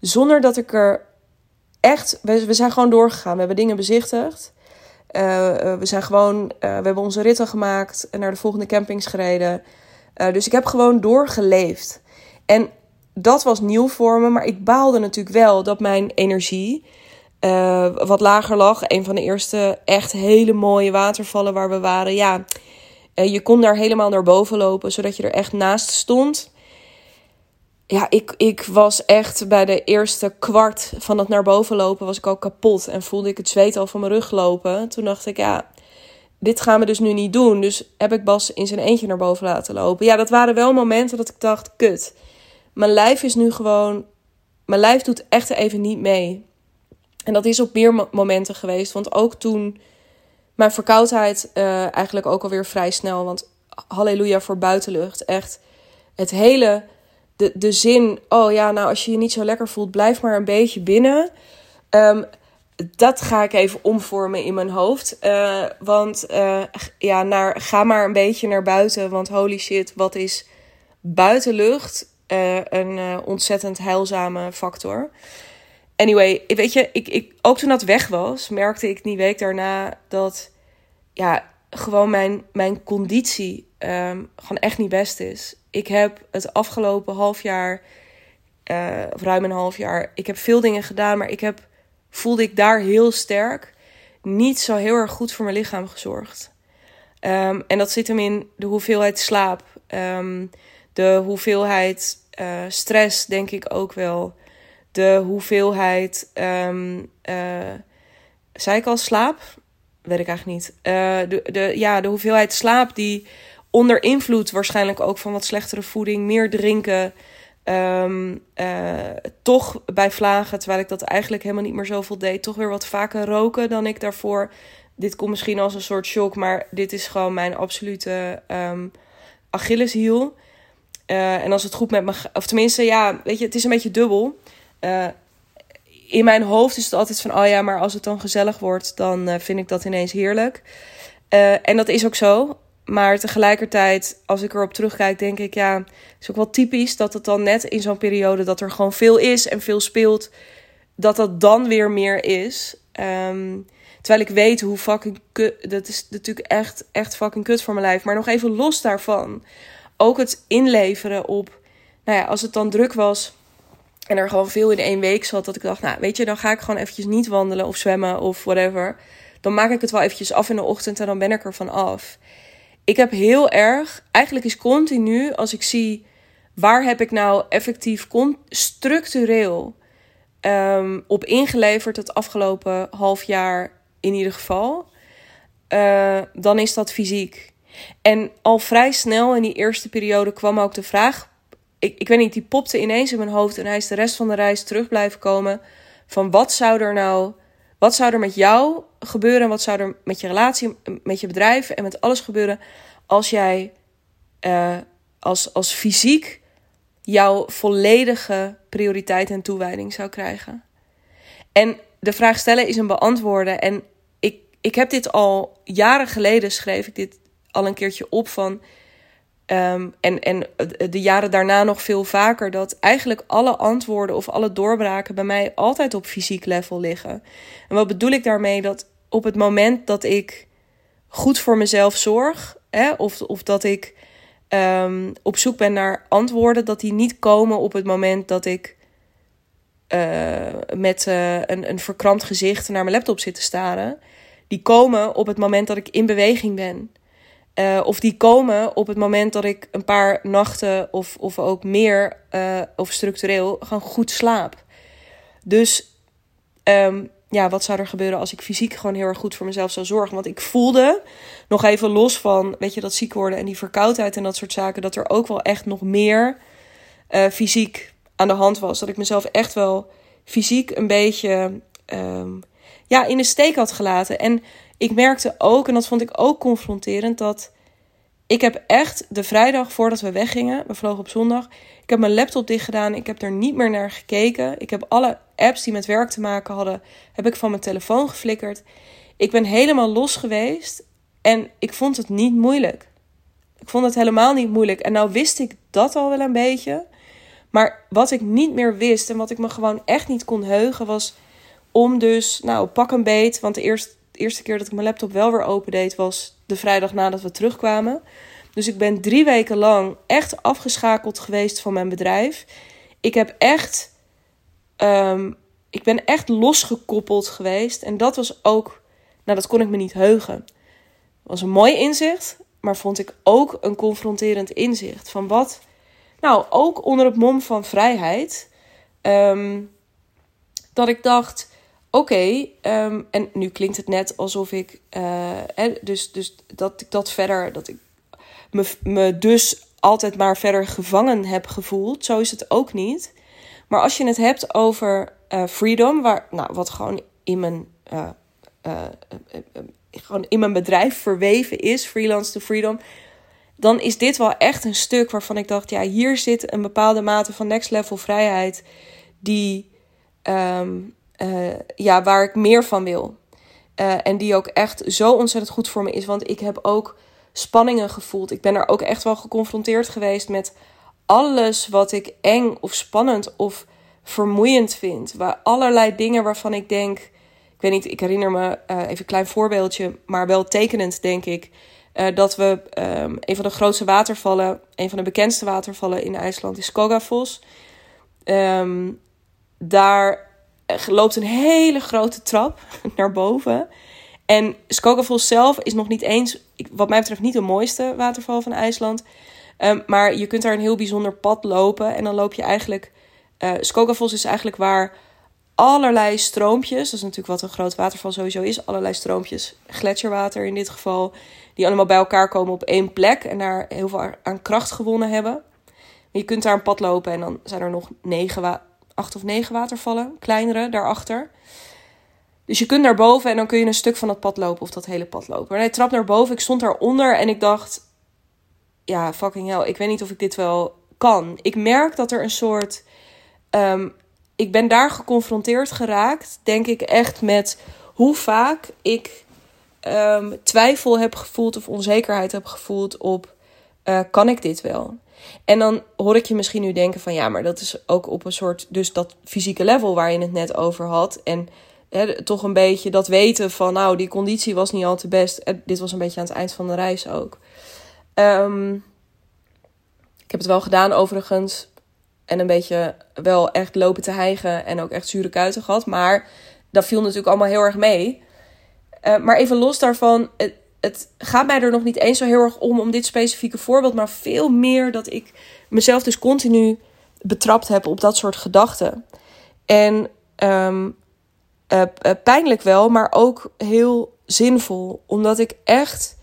zonder dat ik er echt, we, we zijn gewoon doorgegaan. We hebben dingen bezichtigd. Uh, we zijn gewoon, uh, we hebben onze ritten gemaakt en naar de volgende campings gereden. dus ik heb gewoon doorgeleefd. En dat was nieuw voor me, maar ik baalde natuurlijk wel dat mijn energie wat lager lag. Een van de eerste echt hele mooie watervallen waar we waren. Ja, je kon daar helemaal naar boven lopen, zodat je er echt naast stond ja, ik, ik was echt bij de eerste kwart van het naar boven lopen was ik al kapot. En voelde ik het zweet al van mijn rug lopen. Toen dacht ik, ja, dit gaan we dus nu niet doen. Dus heb ik Bas in zijn eentje naar boven laten lopen. Ja, dat waren wel momenten dat ik dacht, kut. Mijn lijf is nu gewoon... Mijn lijf doet echt even niet mee. En dat is op meer momenten geweest. Want ook toen mijn verkoudheid uh, eigenlijk ook alweer vrij snel. Want halleluja voor buitenlucht. Echt het hele de, de zin, oh ja, nou als je je niet zo lekker voelt, blijf maar een beetje binnen. Um, dat ga ik even omvormen in mijn hoofd. Uh, want uh, ja, naar, ga maar een beetje naar buiten. Want holy shit, wat is buitenlucht uh, een ontzettend heilzame factor. Anyway, weet je, ik, ik, ook toen dat weg was, merkte ik die week daarna dat ja, gewoon mijn, mijn conditie um, gewoon echt niet best is ik heb het afgelopen half jaar, uh, of ruim een half jaar, ik heb veel dingen gedaan, maar ik heb, voelde ik daar heel sterk niet zo heel erg goed voor mijn lichaam gezorgd. Um, en dat zit hem in de hoeveelheid slaap, um, de hoeveelheid uh, stress, denk ik ook wel. De hoeveelheid, um, zei ik al slaap? Weet ik eigenlijk niet. De, de, ja, de hoeveelheid slaap die onder invloed waarschijnlijk ook van wat slechtere voeding, meer drinken. Um, uh, toch bij vlagen, terwijl ik dat eigenlijk helemaal niet meer zoveel deed, toch weer wat vaker roken dan ik daarvoor. Dit komt misschien als een soort shock, maar dit is gewoon mijn absolute um, Achilleshiel. Uh, en als het goed met me of tenminste, ja, weet je, het is een beetje dubbel. Uh, in mijn hoofd is het altijd van, oh ja, maar als het dan gezellig wordt, dan vind ik dat ineens heerlijk. en dat is ook zo. Maar tegelijkertijd, als ik erop terugkijk, denk ik, ja, het is ook wel typisch dat het dan net in zo'n periode dat er gewoon veel is en veel speelt, dat dat dan weer meer is. Um, terwijl ik weet hoe fucking kut, dat is natuurlijk echt, echt fucking kut voor mijn lijf. Maar nog even los daarvan, ook het inleveren op, nou ja, als het dan druk was en er gewoon veel in één week zat, dat ik dacht, nou weet je, dan ga ik gewoon eventjes niet wandelen of zwemmen of whatever. Dan maak ik het wel eventjes af in de ochtend en dan ben ik er van af ik heb heel erg, eigenlijk is continu, als ik zie waar heb ik nou effectief structureel um, op ingeleverd het afgelopen half jaar in ieder geval, uh, dan is dat fysiek. En al vrij snel in die eerste periode kwam ook de vraag, ik, ik weet niet, die popte ineens in mijn hoofd en hij is de rest van de reis terug blijven komen van wat zou er nou wat zou er met jou gebeuren en wat zou er met je relatie, met je bedrijf en met alles gebeuren als jij uh, als, als fysiek jouw volledige prioriteit en toewijding zou krijgen? En de vraag stellen is een beantwoorden. En ik, ik heb dit al jaren geleden schreef ik dit al een keertje op van. Um, en, en de jaren daarna nog veel vaker, dat eigenlijk alle antwoorden of alle doorbraken bij mij altijd op fysiek level liggen. En wat bedoel ik daarmee? Dat op het moment dat ik goed voor mezelf zorg, hè, of, of dat ik um, op zoek ben naar antwoorden, dat die niet komen op het moment dat ik uh, met uh, een, een verkrampt gezicht naar mijn laptop zit te staren. Die komen op het moment dat ik in beweging ben. Uh, of die komen op het moment dat ik een paar nachten of, of ook meer of structureel gewoon goed slaap. Dus um, ja, wat zou er gebeuren als ik fysiek gewoon heel erg goed voor mezelf zou zorgen? Want ik voelde, nog even los van, weet je, dat ziek worden en die verkoudheid en dat soort zaken, dat er ook wel echt nog meer uh, fysiek aan de hand was. Dat ik mezelf echt wel fysiek een beetje um, ja, in de steek had gelaten. En ik merkte ook, en dat vond ik ook confronterend, dat ik heb echt de vrijdag voordat we weggingen, we vlogen op zondag, ik heb mijn laptop dicht gedaan, ik heb er niet meer naar gekeken. Ik heb alle apps die met werk te maken hadden, heb ik van mijn telefoon geflikkerd. Ik ben helemaal los geweest en ik vond het niet moeilijk. Ik vond het helemaal niet moeilijk. En nou wist ik dat al wel een beetje. Maar wat ik niet meer wist en wat ik me gewoon echt niet kon heugen was om dus, nou pak een beet. Want de eerste, de eerste keer dat ik mijn laptop wel weer opendeed was de vrijdag nadat we terugkwamen. Dus ik ben drie weken lang echt afgeschakeld geweest van mijn bedrijf. Ik heb echt, um, ik ben echt losgekoppeld geweest. En dat was ook, nou dat kon ik me niet heugen. Was een mooi inzicht, maar vond ik ook een confronterend inzicht. Van wat, nou ook onder het mom van vrijheid. Um, dat ik dacht, oké, um, en nu klinkt het net alsof ik, uh, dus, dus dat ik dat verder, dat ik me, me dus altijd maar verder gevangen heb gevoeld. Zo is het ook niet. Maar als je het hebt over uh, freedom, waar, nou, wat gewoon in mijn, uh, uh, gewoon in mijn bedrijf verweven is, freelance to freedom, dan is dit wel echt een stuk waarvan ik dacht, ja, hier zit een bepaalde mate van next level vrijheid die, um, ja, waar ik meer van wil. en die ook echt zo ontzettend goed voor me is. Want ik heb ook spanningen gevoeld. Ik ben er ook echt wel geconfronteerd geweest met alles wat ik eng of spannend of vermoeiend vind. Waar allerlei dingen waarvan ik denk. Ik weet niet, ik herinner me uh, even een klein voorbeeldje, maar wel tekenend denk ik. Uh, dat we um, een van de grootste watervallen, een van de bekendste watervallen in IJsland is Skogafoss. Um, daar loopt een hele grote trap [LAUGHS] naar boven. En Skogafoss zelf is nog niet eens, wat mij betreft, niet de mooiste waterval van IJsland. Um, maar je kunt daar een heel bijzonder pad lopen. En dan loop je eigenlijk. Uh, Skogafoss is eigenlijk waar allerlei stroompjes. Dat is natuurlijk wat een groot waterval sowieso is. Allerlei stroompjes, gletsjerwater in dit geval. Die allemaal bij elkaar komen op één plek. En daar heel veel aan kracht gewonnen hebben. Je kunt daar een pad lopen en dan zijn er nog negen, acht of negen watervallen, kleinere daarachter. Dus je kunt naar boven en dan kun je een stuk van dat pad lopen of dat hele pad lopen. Maar hij trap naar boven, ik stond daaronder en ik dacht, ja, fucking hell, ik weet niet of ik dit wel kan. Ik merk dat er een soort, um, ik ben daar geconfronteerd geraakt, denk ik echt met hoe vaak ik um, twijfel heb gevoeld of onzekerheid heb gevoeld op, uh, kan ik dit wel? En dan hoor ik je misschien nu denken van ja, maar dat is ook op een soort, dus dat fysieke level waar je het net over had. En toch een beetje dat weten van, nou, die conditie was niet al te best. En dit was een beetje aan het eind van de reis ook. Um, ik heb het wel gedaan overigens. En een beetje wel echt lopen te hijgen en ook echt zure kuiten gehad. Maar dat viel natuurlijk allemaal heel erg mee. Uh, maar even los daarvan, het, het gaat mij er nog niet eens zo heel erg om, om dit specifieke voorbeeld. Maar veel meer dat ik mezelf dus continu betrapt heb op dat soort gedachten. En um, uh, pijnlijk wel, maar ook heel zinvol. Omdat ik echt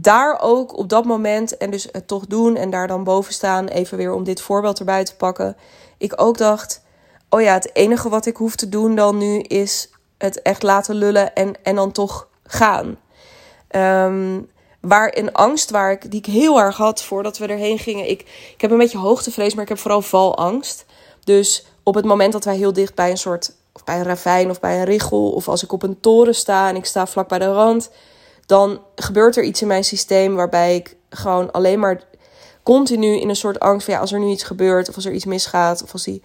daar ook op dat moment en dus het toch doen en daar dan boven staan, even weer om dit voorbeeld erbij te pakken. Ik ook dacht: oh ja, het enige wat ik hoef te doen dan nu is het echt laten lullen en, en dan toch gaan. Um, waar een angst waar ik, die ik heel erg had voordat we erheen gingen. Ik, ik heb een beetje hoogtevrees, maar ik heb vooral valangst. Dus op het moment dat wij heel dicht bij een soort of bij een ravijn of bij een richel, of als ik op een toren sta en ik sta vlak bij de rand, dan gebeurt er iets in mijn systeem waarbij ik gewoon alleen maar continu in een soort angst van ja, als er nu iets gebeurt of als er iets misgaat of als die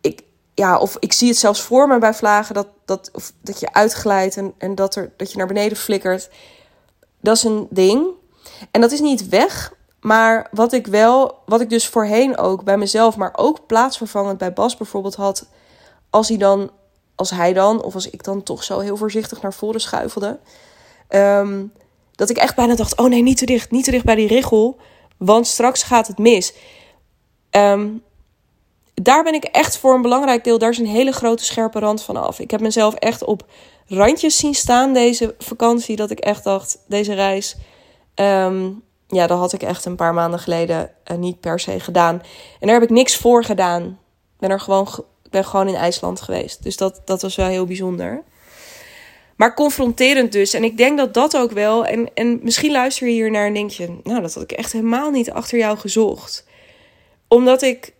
ik ja, of ik zie het zelfs voor me bij vlagen dat, dat, of dat je uitglijdt en, en dat, er, dat je naar beneden flikkert. Dat is een ding. En dat is niet weg. Maar wat ik wel, wat ik dus voorheen ook bij mezelf, maar ook plaatsvervangend bij Bas bijvoorbeeld had, als hij dan als hij dan, of als ik dan toch zo heel voorzichtig naar voren schuifelde. Ehm, dat ik echt bijna dacht: oh nee, niet te dicht, niet te dicht bij die richel. Want straks gaat het mis. Ehm, daar ben ik echt voor een belangrijk deel. Daar is een hele grote scherpe rand van af. Ik heb mezelf echt op randjes zien staan deze vakantie. Dat ik echt dacht: deze reis. Ehm, ja, dat had ik echt een paar maanden geleden uh, niet per se gedaan. En daar heb ik niks voor gedaan. Ik ben er gewoon ben gewoon in IJsland geweest. Dus dat, dat was wel heel bijzonder. Maar confronterend dus. En ik denk dat dat ook wel. En, en misschien luister je hier naar en denk je, nou, dat had ik echt helemaal niet achter jou gezocht. Omdat ik.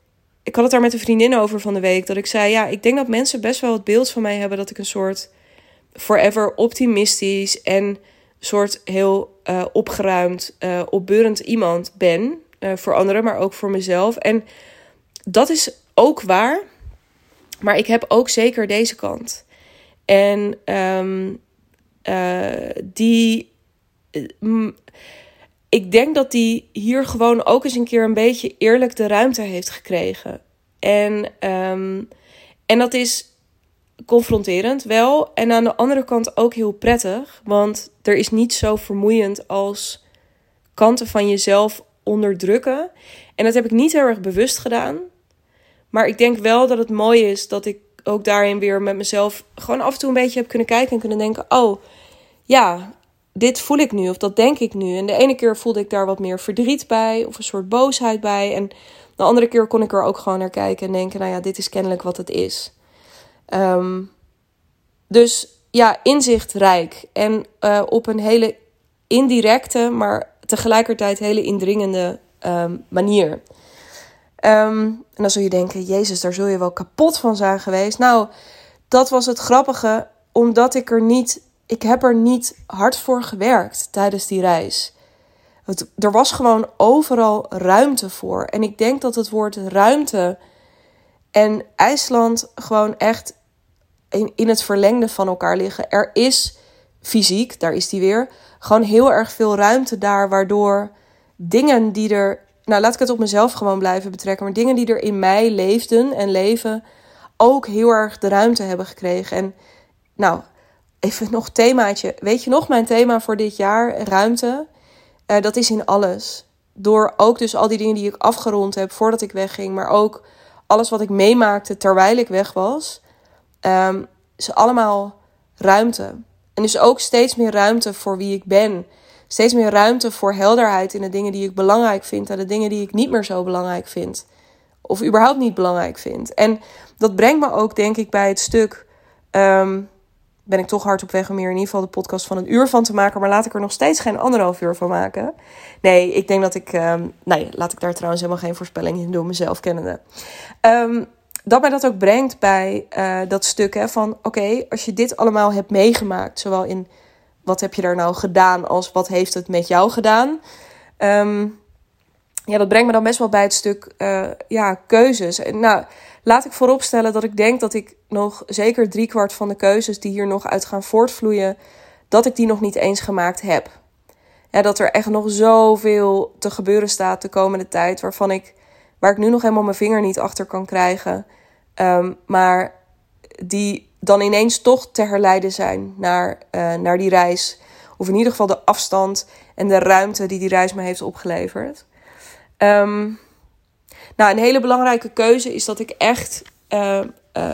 Ik had het daar met een vriendin over van de week. Dat ik zei: Ja, ik denk dat mensen best wel het beeld van mij hebben dat ik een soort forever optimistisch en soort heel uh, opgeruimd, uh, opbeurend iemand ben. Uh, voor anderen, maar ook voor mezelf. En dat is ook waar. Maar ik heb ook zeker deze kant. En um, die. ik denk dat die hier gewoon ook eens een keer een beetje eerlijk de ruimte heeft gekregen. En, um, en dat is confronterend wel. En aan de andere kant ook heel prettig. Want er is niet zo vermoeiend als kanten van jezelf onderdrukken. En dat heb ik niet heel erg bewust gedaan. Maar ik denk wel dat het mooi is dat ik ook daarin weer met mezelf gewoon af en toe een beetje heb kunnen kijken en kunnen denken: oh ja, dit voel ik nu of dat denk ik nu. En de ene keer voelde ik daar wat meer verdriet bij of een soort boosheid bij. En de andere keer kon ik er ook gewoon naar kijken en denken: nou ja, dit is kennelijk wat het is. Um, dus ja, inzichtrijk en uh, op een hele indirecte, maar tegelijkertijd hele indringende um, manier. Um, en dan zul je denken, Jezus, daar zul je wel kapot van zijn geweest. Nou, dat was het grappige, omdat ik er niet, ik heb er niet hard voor gewerkt tijdens die reis. Er was gewoon overal ruimte voor. En ik denk dat het woord ruimte en IJsland gewoon echt in, in het verlengde van elkaar liggen. Er is fysiek, daar is die weer, gewoon heel erg veel ruimte daar, waardoor dingen die er nou laat ik het op mezelf gewoon blijven betrekken. Maar dingen die er in mij leefden en leven, ook heel erg de ruimte hebben gekregen. En nou, even nog themaatje. Weet je nog mijn thema voor dit jaar? Ruimte. Uh, dat is in alles. Door ook dus al die dingen die ik afgerond heb voordat ik wegging, maar ook alles wat ik meemaakte terwijl ik weg was, um, is allemaal ruimte. En dus ook steeds meer ruimte voor wie ik ben steeds meer ruimte voor helderheid in de dingen die ik belangrijk vind en de dingen die ik niet meer zo belangrijk vind. Of überhaupt niet belangrijk vind. En dat brengt me ook, denk ik, bij het stuk. Um, ben ik toch hard op weg om hier in ieder geval de podcast van een uur van te maken. Maar laat ik er nog steeds geen anderhalf uur van maken. Nee, ik denk dat ik. Um, nou ja, laat ik daar trouwens helemaal geen voorspelling in doen, mezelf kennende. Um, dat mij dat ook brengt bij uh, dat stuk hè, van: oké, als je dit allemaal hebt meegemaakt, zowel in wat heb je daar nou gedaan als wat heeft het met jou gedaan. Um, ja, dat brengt me dan best wel bij het stuk uh, ja, keuzes. En nou, laat ik vooropstellen dat ik denk dat ik nog zeker driekwart van de keuzes die hier nog uit gaan voortvloeien, dat ik die nog niet eens gemaakt heb. Ja, dat er echt nog zoveel te gebeuren staat de komende tijd, waarvan ik, waar ik nu nog helemaal mijn vinger niet achter kan krijgen. Um, maar die dan ineens toch te herleiden zijn naar, uh, naar die reis. Of in ieder geval de afstand en de ruimte die die reis me heeft opgeleverd. Um, nou, een hele belangrijke keuze is dat ik echt uh, uh,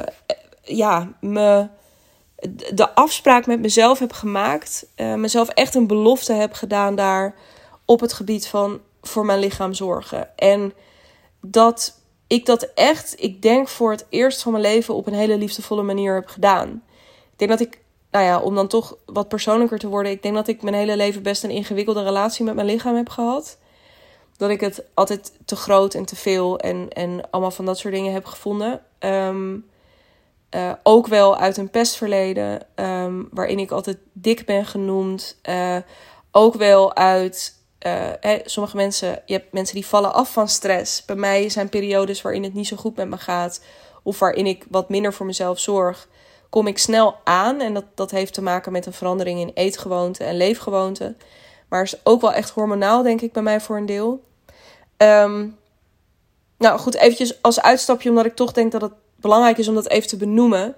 ja, me, de afspraak met mezelf heb gemaakt. mezelf echt een belofte heb gedaan daar op het gebied van voor mijn lichaam zorgen. En dat ik dat echt, ik denk voor het eerst van mijn leven op een hele liefdevolle manier heb gedaan. Ik denk dat ik, nou ja, om dan toch wat persoonlijker te worden, ik denk dat ik mijn hele leven best een ingewikkelde relatie met mijn lichaam heb gehad. Dat ik het altijd te groot en te veel en, en allemaal van dat soort dingen heb gevonden. Um, uh, ook wel uit een pestverleden, um, waarin ik altijd dik ben genoemd. Uh, ook wel uit uh, sommige mensen, je hebt mensen die vallen af van stress. Bij mij zijn periodes waarin het niet zo goed met me gaat, of waarin ik wat minder voor mezelf zorg, kom ik snel aan. En dat, dat heeft te maken met een verandering in eetgewoonten en leefgewoonten. Maar is ook wel echt hormonaal, denk ik, bij mij voor een deel. Um, nou goed, eventjes als uitstapje, omdat ik toch denk dat het belangrijk is om dat even te benoemen.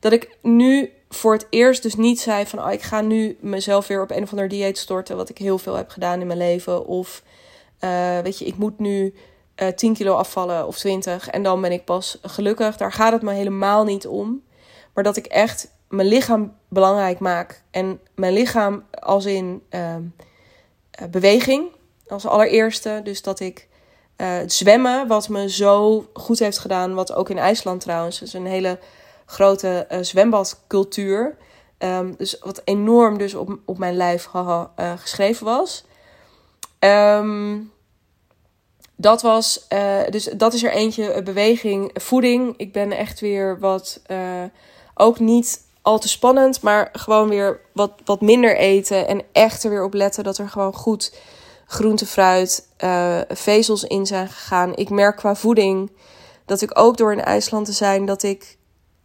Dat ik nu voor het eerst dus niet zei van oh, ik ga nu mezelf weer op een of ander dieet storten, wat ik heel veel heb gedaan in mijn leven. Of uh, weet je, ik moet nu uh, eh, 10 kilo afvallen of 20 en dan ben ik pas gelukkig. Daar gaat het me helemaal niet om. Maar dat ik echt mijn lichaam belangrijk maak. En mijn lichaam als in uh, beweging als allereerste. Dus dat ik zwemmen, wat me zo goed heeft gedaan, wat ook in IJsland trouwens, is een hele grote uh, zwembadcultuur. Ehm, dus wat enorm dus op, op mijn lijf uh, geschreven was. Ehm, dat was, uh, dus dat is er eentje, beweging, voeding. Ik ben echt weer wat, ook niet al te spannend, maar gewoon weer wat, wat minder eten. En echt er weer op letten dat er gewoon goed groente, fruit, vezels in zijn gegaan. Ik merk qua voeding dat ik ook door in IJsland te zijn, dat ik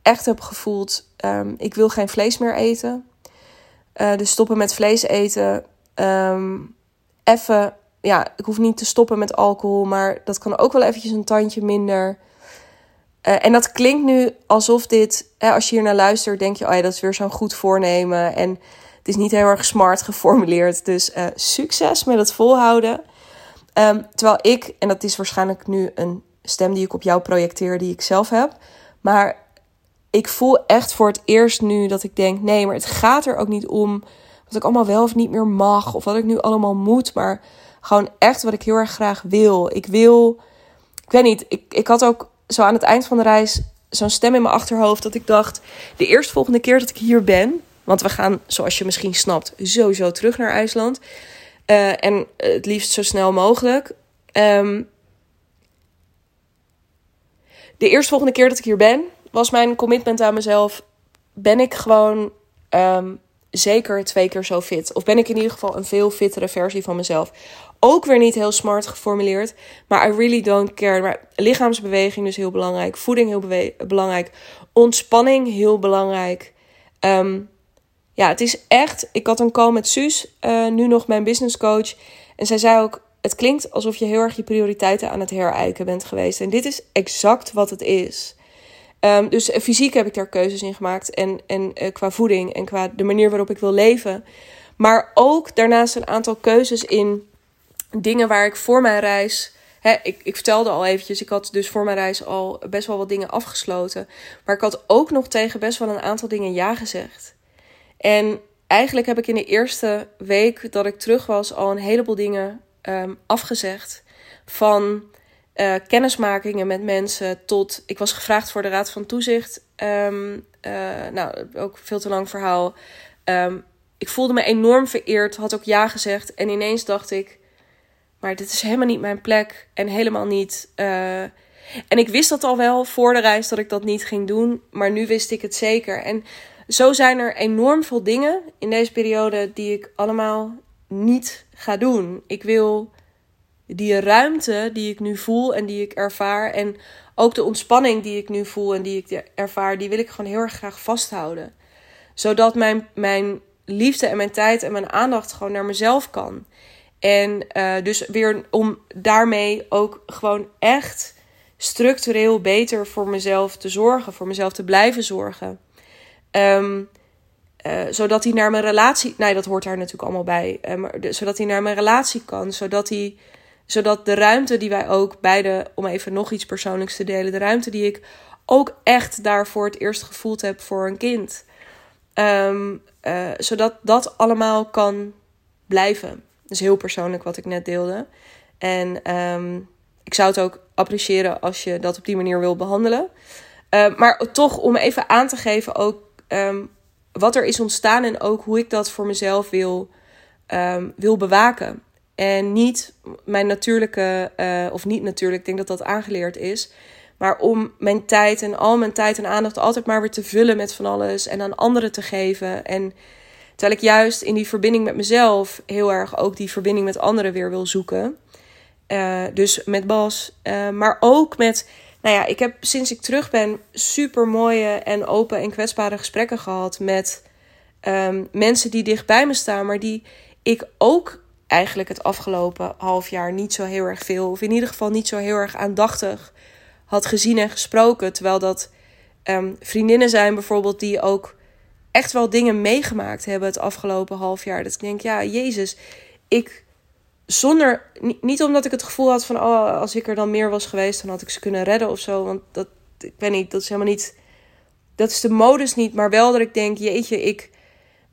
echt heb gevoeld, um, ik wil geen vlees meer eten. Uh, dus stoppen met vlees eten. Um, even, ja, ik hoef niet te stoppen met alcohol, maar dat kan ook wel eventjes een tandje minder. Uh, en dat klinkt nu alsof dit, hè, als je hier naar luistert, denk je, oh ja, dat is weer zo'n goed voornemen. En het is niet heel erg smart [LAUGHS] geformuleerd. Dus uh, succes met het volhouden. Um, terwijl ik, en dat is waarschijnlijk nu een stem die ik op jou projecteer, die ik zelf heb. Maar ik voel echt voor het eerst nu dat ik denk: nee, maar het gaat er ook niet om wat ik allemaal wel of niet meer mag. Of wat ik nu allemaal moet. Maar gewoon echt wat ik heel erg graag wil. Ik wil. Ik weet niet. Ik, ik had ook zo aan het eind van de reis zo'n stem in mijn achterhoofd. Dat ik dacht: de eerstvolgende keer dat ik hier ben. Want we gaan, zoals je misschien snapt, sowieso terug naar IJsland. Uh, en het liefst zo snel mogelijk. Um, de eerstvolgende keer dat ik hier ben, was mijn commitment aan mezelf: ben ik gewoon um, zeker twee keer zo fit? Of ben ik in ieder geval een veel fittere versie van mezelf? Ook weer niet heel smart geformuleerd, maar I really don't care. Maar lichaamsbeweging dus heel belangrijk, voeding heel belangrijk, ontspanning heel belangrijk. Um, ja, het is echt. Ik had een call met Suus, uh, nu nog mijn business coach. En zij zei ook: Het klinkt alsof je heel erg je prioriteiten aan het herijken bent geweest. En dit is exact wat het is. Um, dus fysiek heb ik daar keuzes in gemaakt. En, en uh, qua voeding en qua de manier waarop ik wil leven. Maar ook daarnaast een aantal keuzes in dingen waar ik voor mijn reis. Ik, ik vertelde al eventjes, ik had dus voor mijn reis al best wel wat dingen afgesloten. Maar ik had ook nog tegen best wel een aantal dingen ja gezegd. En eigenlijk heb ik in de eerste week dat ik terug was al een heleboel dingen um, afgezegd. Van uh, kennismakingen met mensen tot. Ik was gevraagd voor de Raad van Toezicht. Um, uh, nou, ook veel te lang verhaal. Um, ik voelde me enorm vereerd, had ook ja gezegd. En ineens dacht ik. Maar dit is helemaal niet mijn plek. En helemaal niet. Uh, en ik wist dat al wel voor de reis dat ik dat niet ging doen. Maar nu wist ik het zeker. En zo zijn er enorm veel dingen in deze periode die ik allemaal niet ga doen. Ik wil die ruimte die ik nu voel en die ik ervaar. En ook de ontspanning die ik nu voel en die ik ervaar, die wil ik gewoon heel erg graag vasthouden. Zodat mijn, mijn liefde en mijn tijd en mijn aandacht gewoon naar mezelf kan. En uh, dus weer om daarmee ook gewoon echt structureel beter voor mezelf te zorgen, voor mezelf te blijven zorgen. Um, uh, zodat hij naar mijn relatie. Nee, dat hoort daar natuurlijk allemaal bij. Maar de, zodat hij naar mijn relatie kan. Zodat, hij, zodat de ruimte die wij ook beide. Om even nog iets persoonlijks te delen. De ruimte die ik ook echt daarvoor het eerst gevoeld heb voor een kind. Um, uh, zodat dat allemaal kan blijven. Is heel persoonlijk wat ik net deelde. En um, ik zou het ook appreciëren als je dat op die manier wil behandelen. Uh, maar toch om even aan te geven ook wat er is ontstaan en ook hoe ik dat voor mezelf wil, wil bewaken. En niet mijn natuurlijke, uh, of niet natuurlijk, ik denk dat dat aangeleerd is. Maar om mijn tijd en al mijn tijd en aandacht altijd maar weer te vullen met van alles en aan anderen te geven. En terwijl ik juist in die verbinding met mezelf heel erg ook die verbinding met anderen weer wil zoeken. Uh, dus met Bas, uh, maar ook met nou ja, ik heb sinds ik terug ben super mooie en open en kwetsbare gesprekken gehad met um, mensen die dichtbij me staan, maar die ik ook eigenlijk het afgelopen half jaar niet zo heel erg veel, of in ieder geval niet zo heel erg aandachtig had gezien en gesproken. Terwijl dat um, vriendinnen zijn bijvoorbeeld die ook echt wel dingen meegemaakt hebben het afgelopen half jaar. Dat ik denk, ja, Jezus, ik zonder, niet omdat ik het gevoel had van, oh, als ik er dan meer was geweest, dan had ik ze kunnen redden of zo. Want dat, ik weet niet, dat is helemaal niet, dat is de modus niet. Maar wel dat ik denk, jeetje, ik,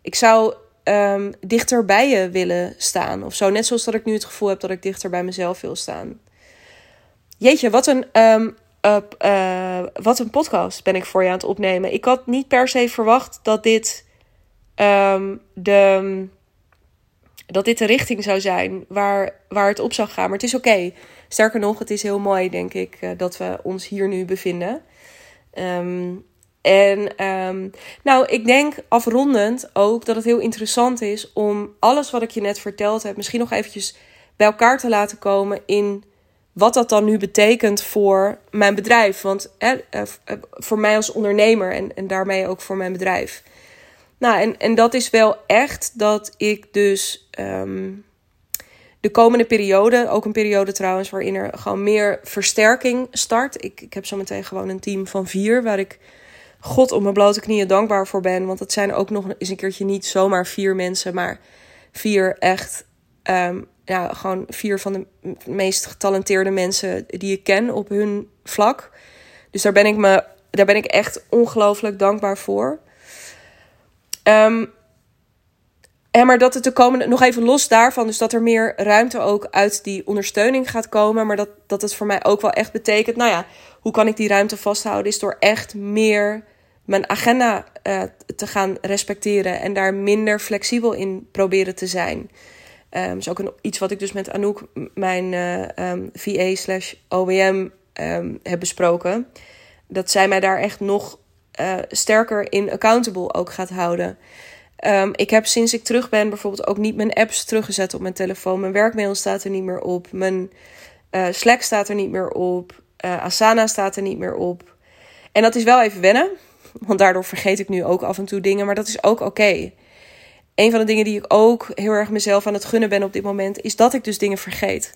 ik zou um, dichter bij je willen staan of zo. Net zoals dat ik nu het gevoel heb dat ik dichter bij mezelf wil staan. Jeetje, wat een, uh, uh, wat een podcast ben ik voor je aan het opnemen. Ik had niet per se verwacht dat dit ehm, de, dat dit de richting zou zijn waar, waar het op zou gaan. Maar het is oké. Sterker nog, het is heel mooi, denk ik, uh, dat we ons hier nu bevinden. Um, en um, nou, ik denk afrondend ook dat het heel interessant is om alles wat ik je net verteld heb, misschien nog eventjes bij elkaar te laten komen in wat dat dan nu betekent voor mijn bedrijf. Want eh, voor mij als ondernemer en, en daarmee ook voor mijn bedrijf. Nou, en, en dat is wel echt dat ik dus um, de komende periode, ook een periode trouwens, waarin er gewoon meer versterking start. Ik, ik heb zo meteen gewoon een team van vier waar ik God op mijn blote knieën dankbaar voor ben. Want het zijn ook nog eens een keertje niet zomaar vier mensen, maar vier echt, um, ja, gewoon vier van de meest getalenteerde mensen die ik ken op hun vlak. Dus daar ben ik, me, daar ben ik echt ongelooflijk dankbaar voor. En maar dat het de komende, nog even los daarvan, dus dat er meer ruimte ook uit die ondersteuning gaat komen. Maar dat, dat het voor mij ook wel echt betekent, nou ja, hoe kan ik die ruimte vasthouden? Is door echt meer mijn agenda uh, te gaan respecteren en daar minder flexibel in proberen te zijn. Dat is ook een, iets wat ik dus met Anouk, mijn uh, um, ehm, VA slash OWM, um, heb besproken. Dat zij mij daar echt nog uh, sterker in accountable ook gaat houden. Ik heb sinds ik terug ben bijvoorbeeld ook niet mijn apps teruggezet op mijn telefoon. Mijn werkmail staat er niet meer op. Mijn Slack staat er niet meer op. Asana staat er niet meer op. En dat is wel even wennen. Want daardoor vergeet ik nu ook af en toe dingen. Maar dat is ook oké. Okay. Een van de dingen die ik ook heel erg mezelf aan het gunnen ben op dit moment. Is dat ik dus dingen vergeet.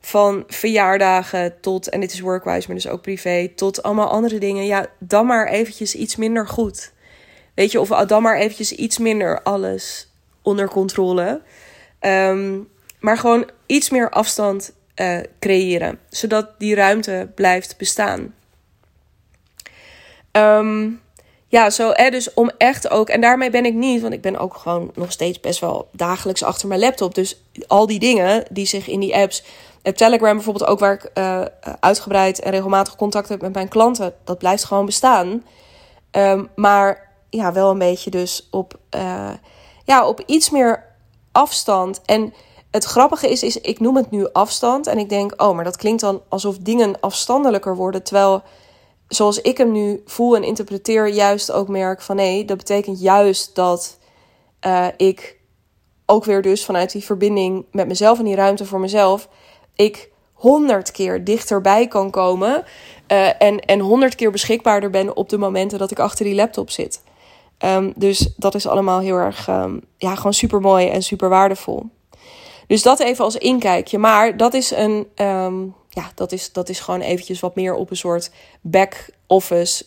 Van verjaardagen tot, en dit is workwise, maar dus ook privé. Tot allemaal andere dingen. Ja, dan maar eventjes iets minder goed. Weet je, of dan maar eventjes iets minder alles onder controle. Um, maar gewoon iets meer afstand uh, creëren. Zodat die ruimte blijft bestaan. Um, ja, zo, hè, dus om echt ook, en daarmee ben ik niet, want ik ben ook gewoon nog steeds best wel dagelijks achter mijn laptop. Dus al die dingen die zich in die apps, op Telegram bijvoorbeeld ook, waar ik uh, uitgebreid en regelmatig contact heb met mijn klanten, dat blijft gewoon bestaan. Um, maar ja, wel een beetje dus op, uh, ja, op iets meer afstand. En het grappige is, is, ik noem het nu afstand. En ik denk, oh, maar dat klinkt dan alsof dingen afstandelijker worden. Terwijl, zoals ik hem nu voel en interpreteer, juist ook merk van nee, dat betekent juist dat uh, ik ook weer dus vanuit die verbinding met mezelf en die ruimte voor mezelf, ik honderd keer dichterbij kan komen. Uh, en, en honderd keer beschikbaarder ben op de momenten dat ik achter die laptop zit. Um, dus dat is allemaal heel erg, um, ja, gewoon super mooi en super waardevol. Dus dat even als inkijkje. Maar dat is een, um, ja, dat is, dat is gewoon eventjes wat meer op een soort back-office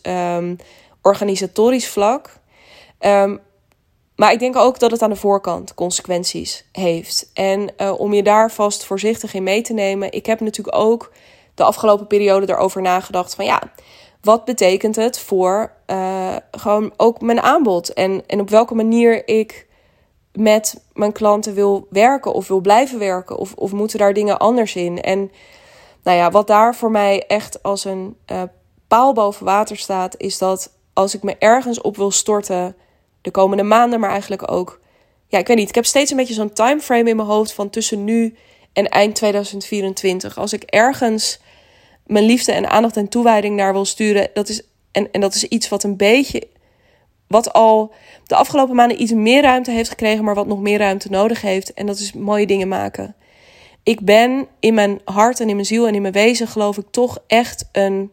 organisatorisch vlak. maar ik denk ook dat het aan de voorkant consequenties heeft. En uh, om je daar vast voorzichtig in mee te nemen. Ik heb natuurlijk ook de afgelopen periode erover nagedacht van ja wat betekent het voor uh, gewoon ook mijn aanbod en, en op welke manier ik met mijn klanten wil werken of wil blijven werken of, of moeten daar dingen anders in. En nou ja, wat daar voor mij echt als een uh, paal boven water staat, is dat als ik me ergens op wil storten de komende maanden, maar eigenlijk ook, ja, ik weet niet, ik heb steeds een beetje zo'n timeframe in mijn hoofd van tussen nu en eind 2024. Als ik ergens mijn liefde en aandacht en toewijding naar wil sturen. Dat is, en, en dat is iets wat een beetje. Wat al de afgelopen maanden iets meer ruimte heeft gekregen, maar wat nog meer ruimte nodig heeft. En dat is mooie dingen maken. Ik ben in mijn hart en in mijn ziel en in mijn wezen, geloof ik, toch echt een.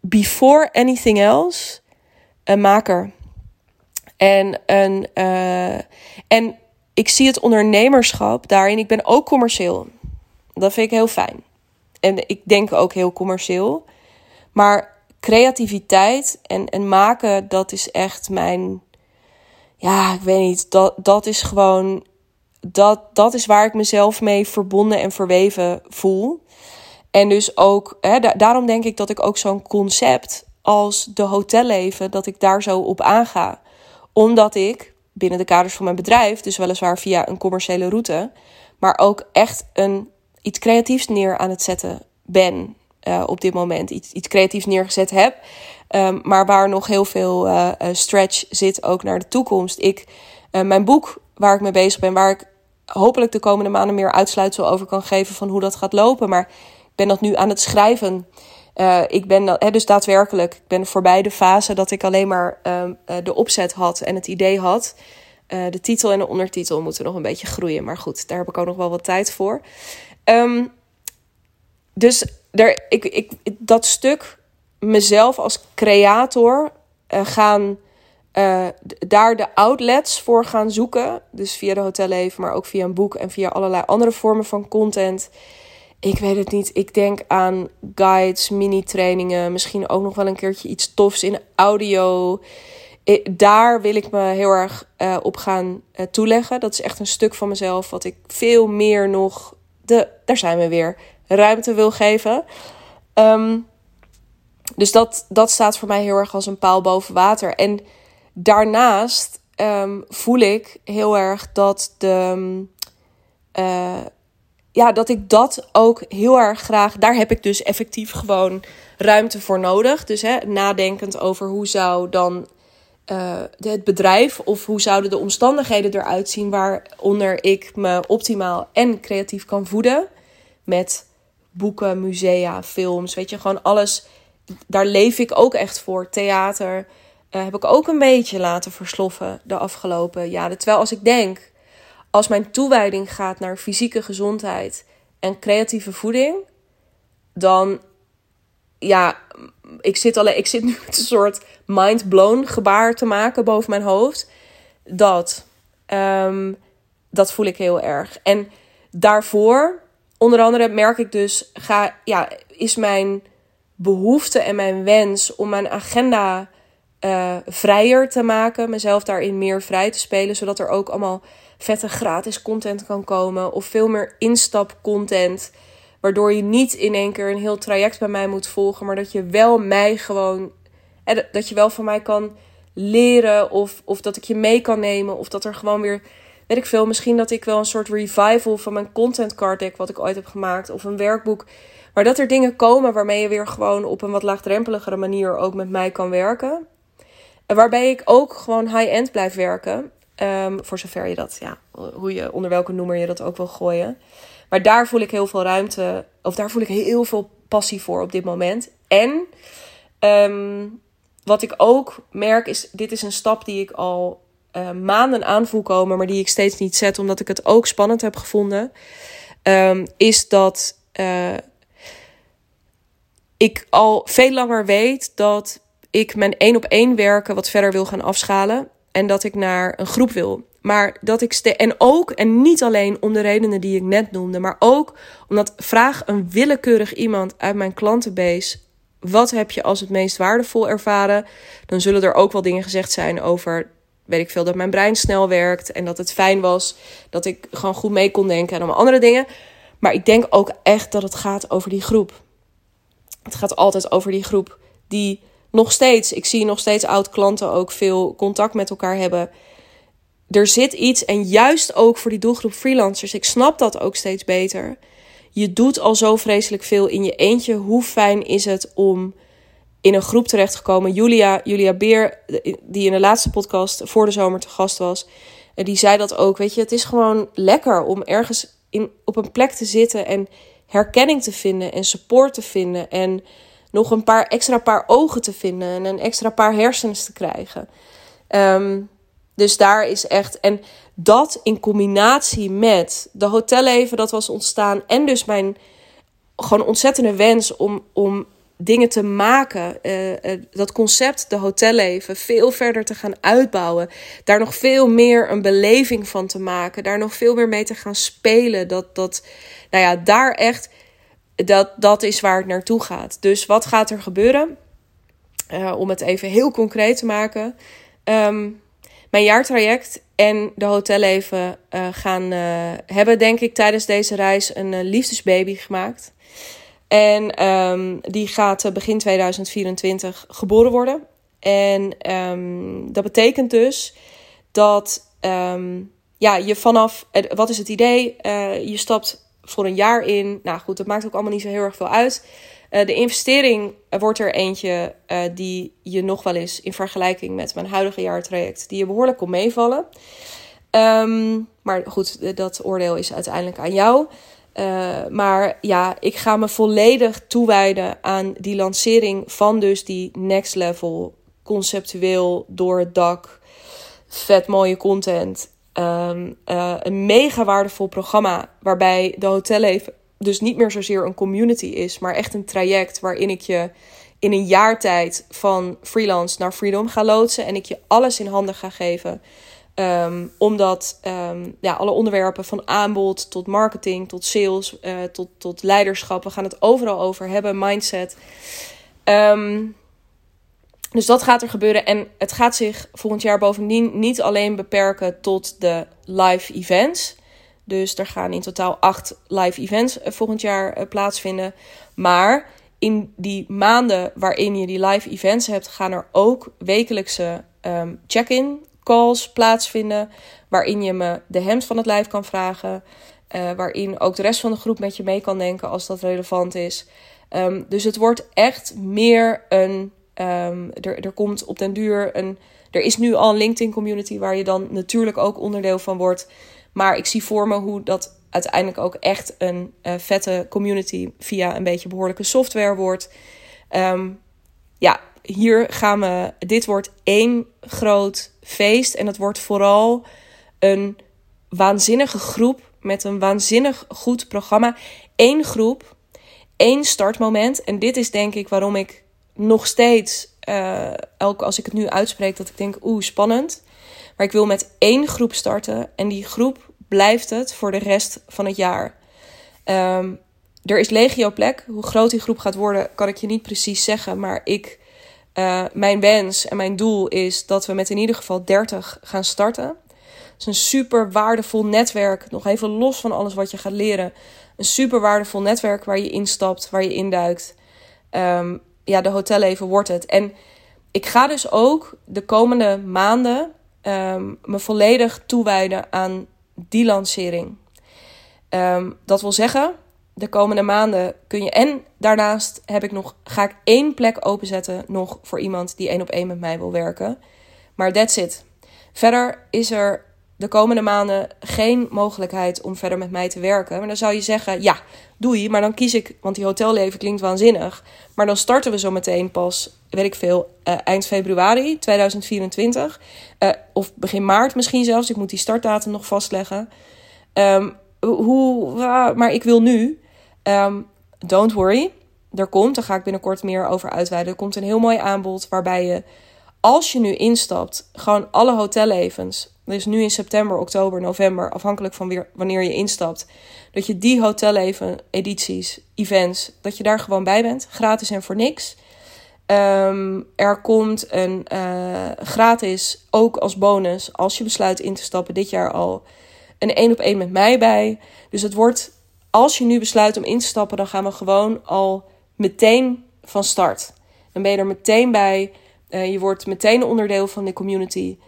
Before anything else, een maker. En, een, uh, en ik zie het ondernemerschap daarin. Ik ben ook commercieel. Dat vind ik heel fijn en ik denk ook heel commercieel. Maar creativiteit en, en maken, dat is echt mijn. Ja, ik weet niet. Dat, dat is gewoon. Dat, dat is waar ik mezelf mee verbonden en verweven voel. En dus ook, hè, daarom denk ik dat ik ook zo'n concept als de hotelleven, dat ik daar zo op aanga. Omdat ik binnen de kaders van mijn bedrijf, dus weliswaar via een commerciële route, maar ook echt een iets creatiefs neer aan het zetten ben uh, op dit moment. Iets, iets creatiefs neergezet heb. Ehm, maar waar nog heel veel uh, stretch zit ook naar de toekomst. Ik, mijn boek waar ik mee bezig ben, waar ik hopelijk de komende maanden meer uitsluitsel over kan geven van hoe dat gaat lopen. Maar ik ben dat nu aan het schrijven. ik ben hè, dus daadwerkelijk, ik ben voorbij de fase dat ik alleen maar ehm, de opzet had en het idee had. de titel en de ondertitel moeten nog een beetje groeien. Maar goed, daar heb ik ook nog wel wat tijd voor. Um, dus er, ik, ik, dat stuk mezelf als creator gaan uh, daar de outlets voor gaan zoeken. Dus via de hotelleven, maar ook via een boek en via allerlei andere vormen van content. Ik weet het niet. Ik denk aan guides, mini-trainingen, misschien ook nog wel een keertje iets tofs in audio. daar wil ik me heel erg uh, op gaan uh, toeleggen. Dat is echt een stuk van mezelf wat ik veel meer nog. De, daar zijn we weer ruimte wil geven. Ehm, dus dat, dat staat voor mij heel erg als een paal boven water. En daarnaast ehm, voel ik heel erg dat de. Uh, ja, dat ik dat ook heel erg graag. Daar heb ik dus effectief gewoon ruimte voor nodig. Dus hè, nadenkend over hoe zou dan uh, het bedrijf of hoe zouden de omstandigheden eruit zien waaronder ik me optimaal en creatief kan voeden. Met boeken, musea, films, weet je, gewoon alles. Daar leef ik ook echt voor. Theater uh, heb ik ook een beetje laten versloffen de afgelopen jaren. Terwijl als ik denk, als mijn toewijding gaat naar fysieke gezondheid en creatieve voeding, dan ja, ik zit, alleen, ik zit nu [LAUGHS] met een soort mind-blown gebaar te maken boven mijn hoofd. Dat, um, dat voel ik heel erg. En daarvoor onder andere merk ik dus, ga, ja, is mijn behoefte en mijn wens om mijn agenda uh, vrijer te maken, mezelf daarin meer vrij te spelen, zodat er ook allemaal vette gratis content kan komen of veel meer instapcontent, waardoor je niet in één keer een heel traject bij mij moet volgen, maar dat je wel mij gewoon, dat je wel van mij kan leren of, of dat ik je mee kan nemen of dat er gewoon weer weet ik veel, misschien dat ik wel een soort revival van mijn content card deck wat ik ooit heb gemaakt of een werkboek. Maar dat er dingen komen waarmee je weer gewoon op een wat laagdrempeligere manier ook met mij kan werken. Waarbij ik ook gewoon high-end blijf werken. Um, voor zover je dat, ja, hoe je, onder welke noemer je dat ook wil gooien. Maar daar voel ik heel veel ruimte, of daar voel ik heel veel passie voor op dit moment. En um, wat ik ook merk is, dit is een stap die ik al uh, maanden aan voel komen, maar die ik steeds niet zet, omdat ik het ook spannend heb gevonden, um, is dat uh, ik al veel langer weet dat ik mijn één op één werken wat verder wil gaan afschalen en dat ik naar een groep wil. Maar dat ik en ook, en niet alleen om de redenen die ik net noemde, maar ook omdat vraag een willekeurig iemand uit mijn klantenbase. Wat heb je als het meest waardevol ervaren? Dan zullen er ook wel dingen gezegd zijn over weet ik veel, dat mijn brein snel werkt en dat het fijn was dat ik gewoon goed mee kon denken en allemaal andere dingen. Maar ik denk ook echt dat het gaat over die groep. Het gaat altijd over die groep die nog steeds, ik zie nog steeds oud klanten ook veel contact met elkaar hebben. Er zit iets en juist ook voor die doelgroep freelancers, ik snap dat ook steeds beter. Je doet al zo vreselijk veel in je eentje. Hoe fijn is het om in een groep terechtgekomen. Julia, Julia Beer, die in de laatste podcast voor de zomer te gast was, die zei dat ook. Weet je, het is gewoon lekker om ergens in, op een plek te zitten en herkenning te vinden en support te vinden en nog een paar extra paar ogen te vinden en een extra paar hersens te krijgen. Ehm, dus daar is echt. En dat in combinatie met de hotelleven dat was ontstaan. En dus mijn gewoon ontzettende wens om, om dingen te maken. Uh, uh, dat concept, de hotelleven, veel verder te gaan uitbouwen. Daar nog veel meer een beleving van te maken. Daar nog veel meer mee te gaan spelen. Dat, dat nou ja, daar echt, dat, dat is waar het naartoe gaat. Dus wat gaat er gebeuren? Uh, om het even heel concreet te maken. Um, mijn jaartraject en de hotelleven gaan, hebben, denk ik, tijdens deze reis een liefdesbaby gemaakt. En um, die gaat begin 2024 geboren worden. En um, dat betekent dus dat ja, je vanaf. Wat is het idee? Je stapt voor een jaar in. Nou goed, dat maakt ook allemaal niet zo heel erg veel uit. Uh, de investering wordt er eentje uh, die je nog wel eens in vergelijking met mijn huidige jaartraject, die je behoorlijk kon meevallen. Um, maar goed, dat oordeel is uiteindelijk aan jou. Uh, maar ja, ik ga me volledig toewijden aan die lancering van dus die next level, conceptueel door het dak, vet mooie content. Um, uh, een mega waardevol programma waarbij de hotelleven dus niet meer zozeer een community is, maar echt een traject waarin ik je in een jaar tijd van freelance naar freedom ga loodsen en ik je alles in handen ga geven. Um, omdat um, ja, alle onderwerpen van aanbod tot marketing, tot sales, uh, tot, tot leiderschap, we gaan het overal over hebben, mindset. Dus dat gaat er gebeuren. En het gaat zich volgend jaar bovendien niet alleen beperken tot de live events. Dus er gaan in totaal acht live events eh, volgend jaar uh, plaatsvinden. Maar in die maanden waarin je die live events hebt, gaan er ook wekelijkse um, check-in calls plaatsvinden. Waarin je me de hemd van het lijf kan vragen. Uh, waarin ook de rest van de groep met je mee kan denken als dat relevant is. Um, dus het wordt echt meer een. Um, er, er komt op den duur een. Er is nu al een LinkedIn community waar je dan natuurlijk ook onderdeel van wordt. Maar ik zie voor me hoe dat uiteindelijk ook echt een uh, vette community via een beetje behoorlijke software wordt. Um, ja, hier gaan we. Dit wordt één groot feest. En het wordt vooral een waanzinnige groep met een waanzinnig goed programma. Eén groep, één startmoment. En dit is denk ik waarom ik nog steeds, uh, elke als ik het nu uitspreek, dat ik denk, oeh, spannend. Maar ik wil met één groep starten. En die groep blijft het voor de rest van het jaar. Um, er is legio plek. Hoe groot die groep gaat worden, kan ik je niet precies zeggen. Maar ik uh, mijn wens en mijn doel is dat we met in ieder geval 30 gaan starten. Het is een super waardevol netwerk. Nog even los van alles wat je gaat leren. Een super waardevol netwerk waar je instapt, waar je induikt. Um, ja, de hotelleven wordt het. En ik ga dus ook de komende maanden um, me volledig toewijden aan die lancering. Um, dat wil zeggen, de komende maanden kun je. En daarnaast heb ik nog, ga ik één plek openzetten nog voor iemand die één op één met mij wil werken. Maar that's it. Verder is er de komende maanden geen mogelijkheid om verder met mij te werken. Maar dan zou je zeggen, ja, doei. Maar dan kies ik, want die hotelleven klinkt waanzinnig. Maar dan starten we zo meteen pas, weet ik veel, uh, eind februari 2024. Uh, eh, of begin maart misschien zelfs. Ik moet die startdatum nog vastleggen. Um, hoe, maar ik wil nu Um, don't worry, er komt, daar ga ik binnenkort meer over uitweiden. Er komt een heel mooi aanbod waarbij je, als je nu instapt, gewoon alle hotellevens, dus nu in september, oktober, november, afhankelijk van weer, wanneer je instapt, dat je die hotelleven, edities, events, dat je daar gewoon bij bent, gratis en voor niks. Um, er komt een uh, gratis, ook als bonus, als je besluit in te stappen, dit jaar al, een één op één met mij bij. Dus het wordt als je nu besluit om in te stappen, dan gaan we gewoon al meteen van start. Dan ben je er meteen bij. Uh, je wordt meteen onderdeel van de community.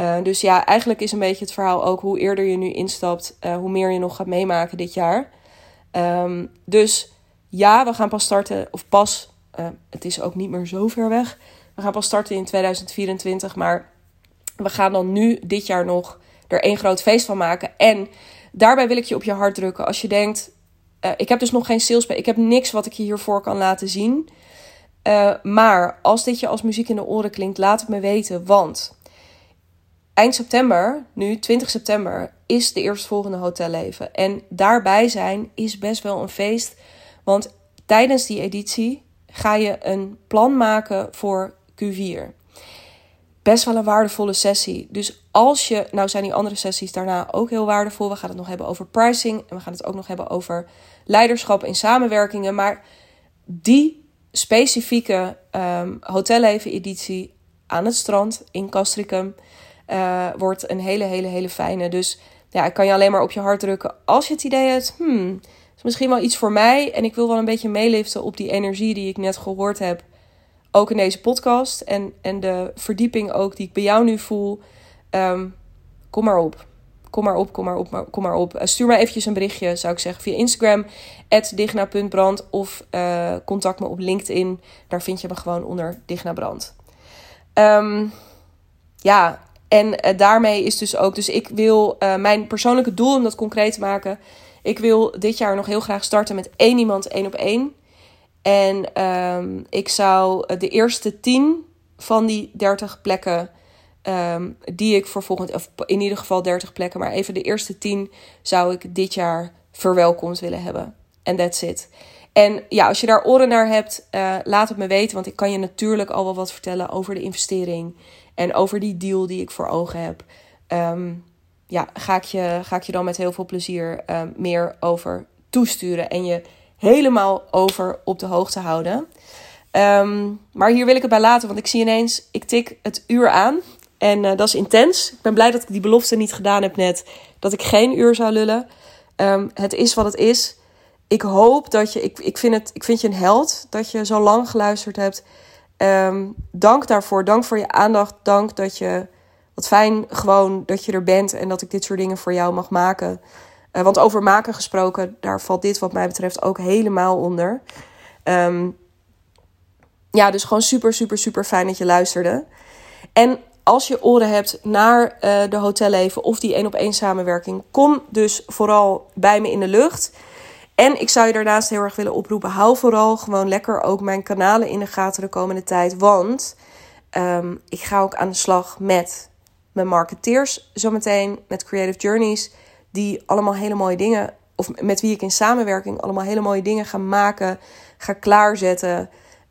Uh, dus ja, eigenlijk is een beetje het verhaal ook hoe eerder je nu instapt, uh, hoe meer je nog gaat meemaken dit jaar. Um, dus ja, we gaan pas starten, of pas, het is ook niet meer zo ver weg. We gaan pas starten in 2024, maar we gaan dan nu dit jaar nog er één groot feest van maken. En daarbij wil ik je op je hart drukken. Als je denkt, ik heb dus nog geen sales Ik heb niks wat ik je hiervoor kan laten zien. Uh, maar als dit je als muziek in de oren klinkt, laat het me weten. Want eind september, nu 20 september, is de eerstvolgende hotelleven. En daarbij zijn is best wel een feest. Want tijdens die editie ga je een plan maken voor Q4 best wel een waardevolle sessie. Dus als je, nou zijn die andere sessies daarna ook heel waardevol. We gaan het nog hebben over pricing en we gaan het ook nog hebben over leiderschap in samenwerkingen. Maar die specifieke um, hotelleven editie aan het strand in Castricum uh, wordt een hele, hele, hele fijne. Dus ja, ik kan je alleen maar op je hart drukken als je het idee hebt, hmm, is misschien wel iets voor mij en ik wil wel een beetje meeliften op die energie die ik net gehoord heb ook in deze podcast en, en de verdieping ook die ik bij jou nu voel. Um, kom maar op. kom maar op, kom maar op, kom maar op. stuur mij eventjes een berichtje, zou ik zeggen, via Instagram, digna.brand of contact me op LinkedIn. Daar vind je me gewoon onder Digna Brand. Um, ja, en daarmee is dus ook, dus ik wil mijn persoonlijke doel om dat concreet te maken. Ik wil dit jaar nog heel graag starten met één iemand één op één. En um, ik zou de eerste tien van die 30 plekken. Um, die ik voor volgend, of in ieder geval 30 plekken, maar even de eerste 10 zou ik dit jaar verwelkomd willen hebben. En that's it. En ja, als je daar oren naar hebt, uh, laat het me weten. Want ik kan je natuurlijk al wel wat vertellen over de investering. En over die deal die ik voor ogen heb. Um, ja, ga ik, je, ga ik je dan met heel veel plezier uh, meer over toesturen. En je helemaal over op de hoogte houden. Maar hier wil ik het bij laten, want ik zie ineens, ik tik het uur aan. En uh, dat is intens. Ik ben blij dat ik die belofte niet gedaan heb net. Dat ik geen uur zou lullen. Um, het is wat het is. Ik hoop dat je, ik, ik, vind het, ik vind je een held dat je zo lang geluisterd hebt. Um, dank daarvoor. Dank voor je aandacht. Dank dat je, wat fijn gewoon dat je er bent en dat ik dit soort dingen voor jou mag maken. Uh, want over maken gesproken, daar valt dit wat mij betreft ook helemaal onder. Um, ja, dus gewoon super, super, super fijn dat je luisterde. En als je oren hebt naar uh, de hotelleven of die één op één samenwerking, kom dus vooral bij me in de lucht. En ik zou je daarnaast heel erg willen oproepen: hou vooral gewoon lekker ook mijn kanalen in de gaten de komende tijd. Want um, ik ga ook aan de slag met mijn marketeers zometeen, met Creative Journeys, die allemaal hele mooie dingen, of met wie ik in samenwerking allemaal hele mooie dingen ga maken, ga klaarzetten.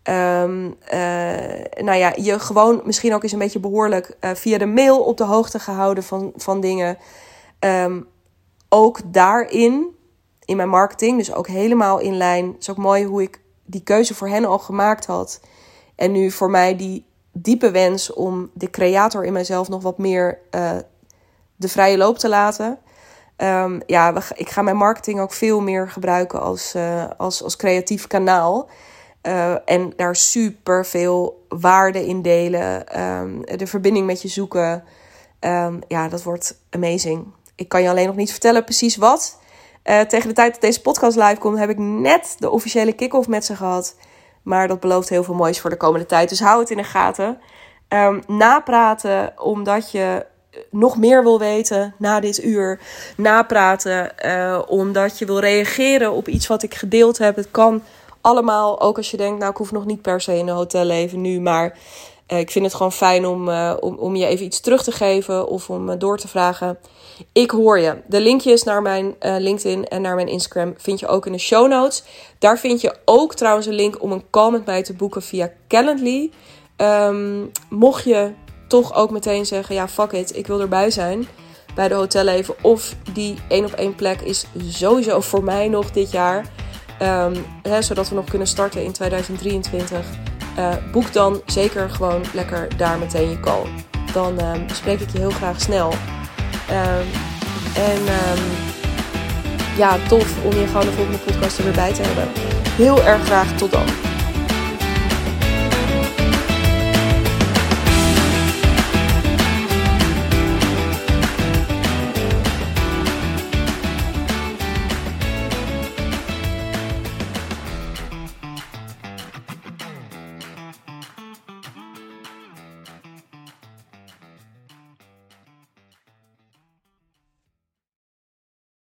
Um, nou ja, je gewoon misschien ook eens een beetje behoorlijk uh, via de mail op de hoogte gehouden van, van dingen. Um, ook daarin, in mijn marketing, dus ook helemaal in lijn. Het is ook mooi hoe ik die keuze voor hen al gemaakt had. En nu voor mij die diepe wens om de creator in mezelf nog wat meer uh, de vrije loop te laten. Um, ja, ik ga mijn marketing ook veel meer gebruiken als, als, als creatief kanaal. Uh, en daar super veel waarde in delen. Um, de verbinding met je zoeken. Um, ja, dat wordt amazing. Ik kan je alleen nog niet vertellen precies wat. Uh, tegen de tijd dat deze podcast live komt, heb ik net de officiële kick-off met ze gehad. Maar dat belooft heel veel moois voor de komende tijd. Dus hou het in de gaten. Um, napraten, omdat je nog meer wil weten na dit uur. Napraten, uh, omdat je wil reageren op iets wat ik gedeeld heb. Het kan allemaal, ook als je denkt, nou ik hoef nog niet per se in een hotel leven nu, maar uh, ik vind het gewoon fijn om, uh, om, om je even iets terug te geven of om uh, door te vragen. Ik hoor je. De linkjes naar mijn LinkedIn en naar mijn Instagram vind je ook in de show notes. Daar vind je ook trouwens een link om een call met mij te boeken via Calendly. Um, mocht je toch ook meteen zeggen, ja fuck it, ik wil erbij zijn bij de hotelleven. Of die één op één plek is sowieso voor mij nog dit jaar. Um, hè, zodat we nog kunnen starten in 2023. Uh, eh, boek dan zeker gewoon lekker daar meteen je call. Dan um, spreek ik je heel graag snel. Um, en ja, tof om je gewoon de volgende podcast er weer bij te hebben. Heel erg graag tot dan.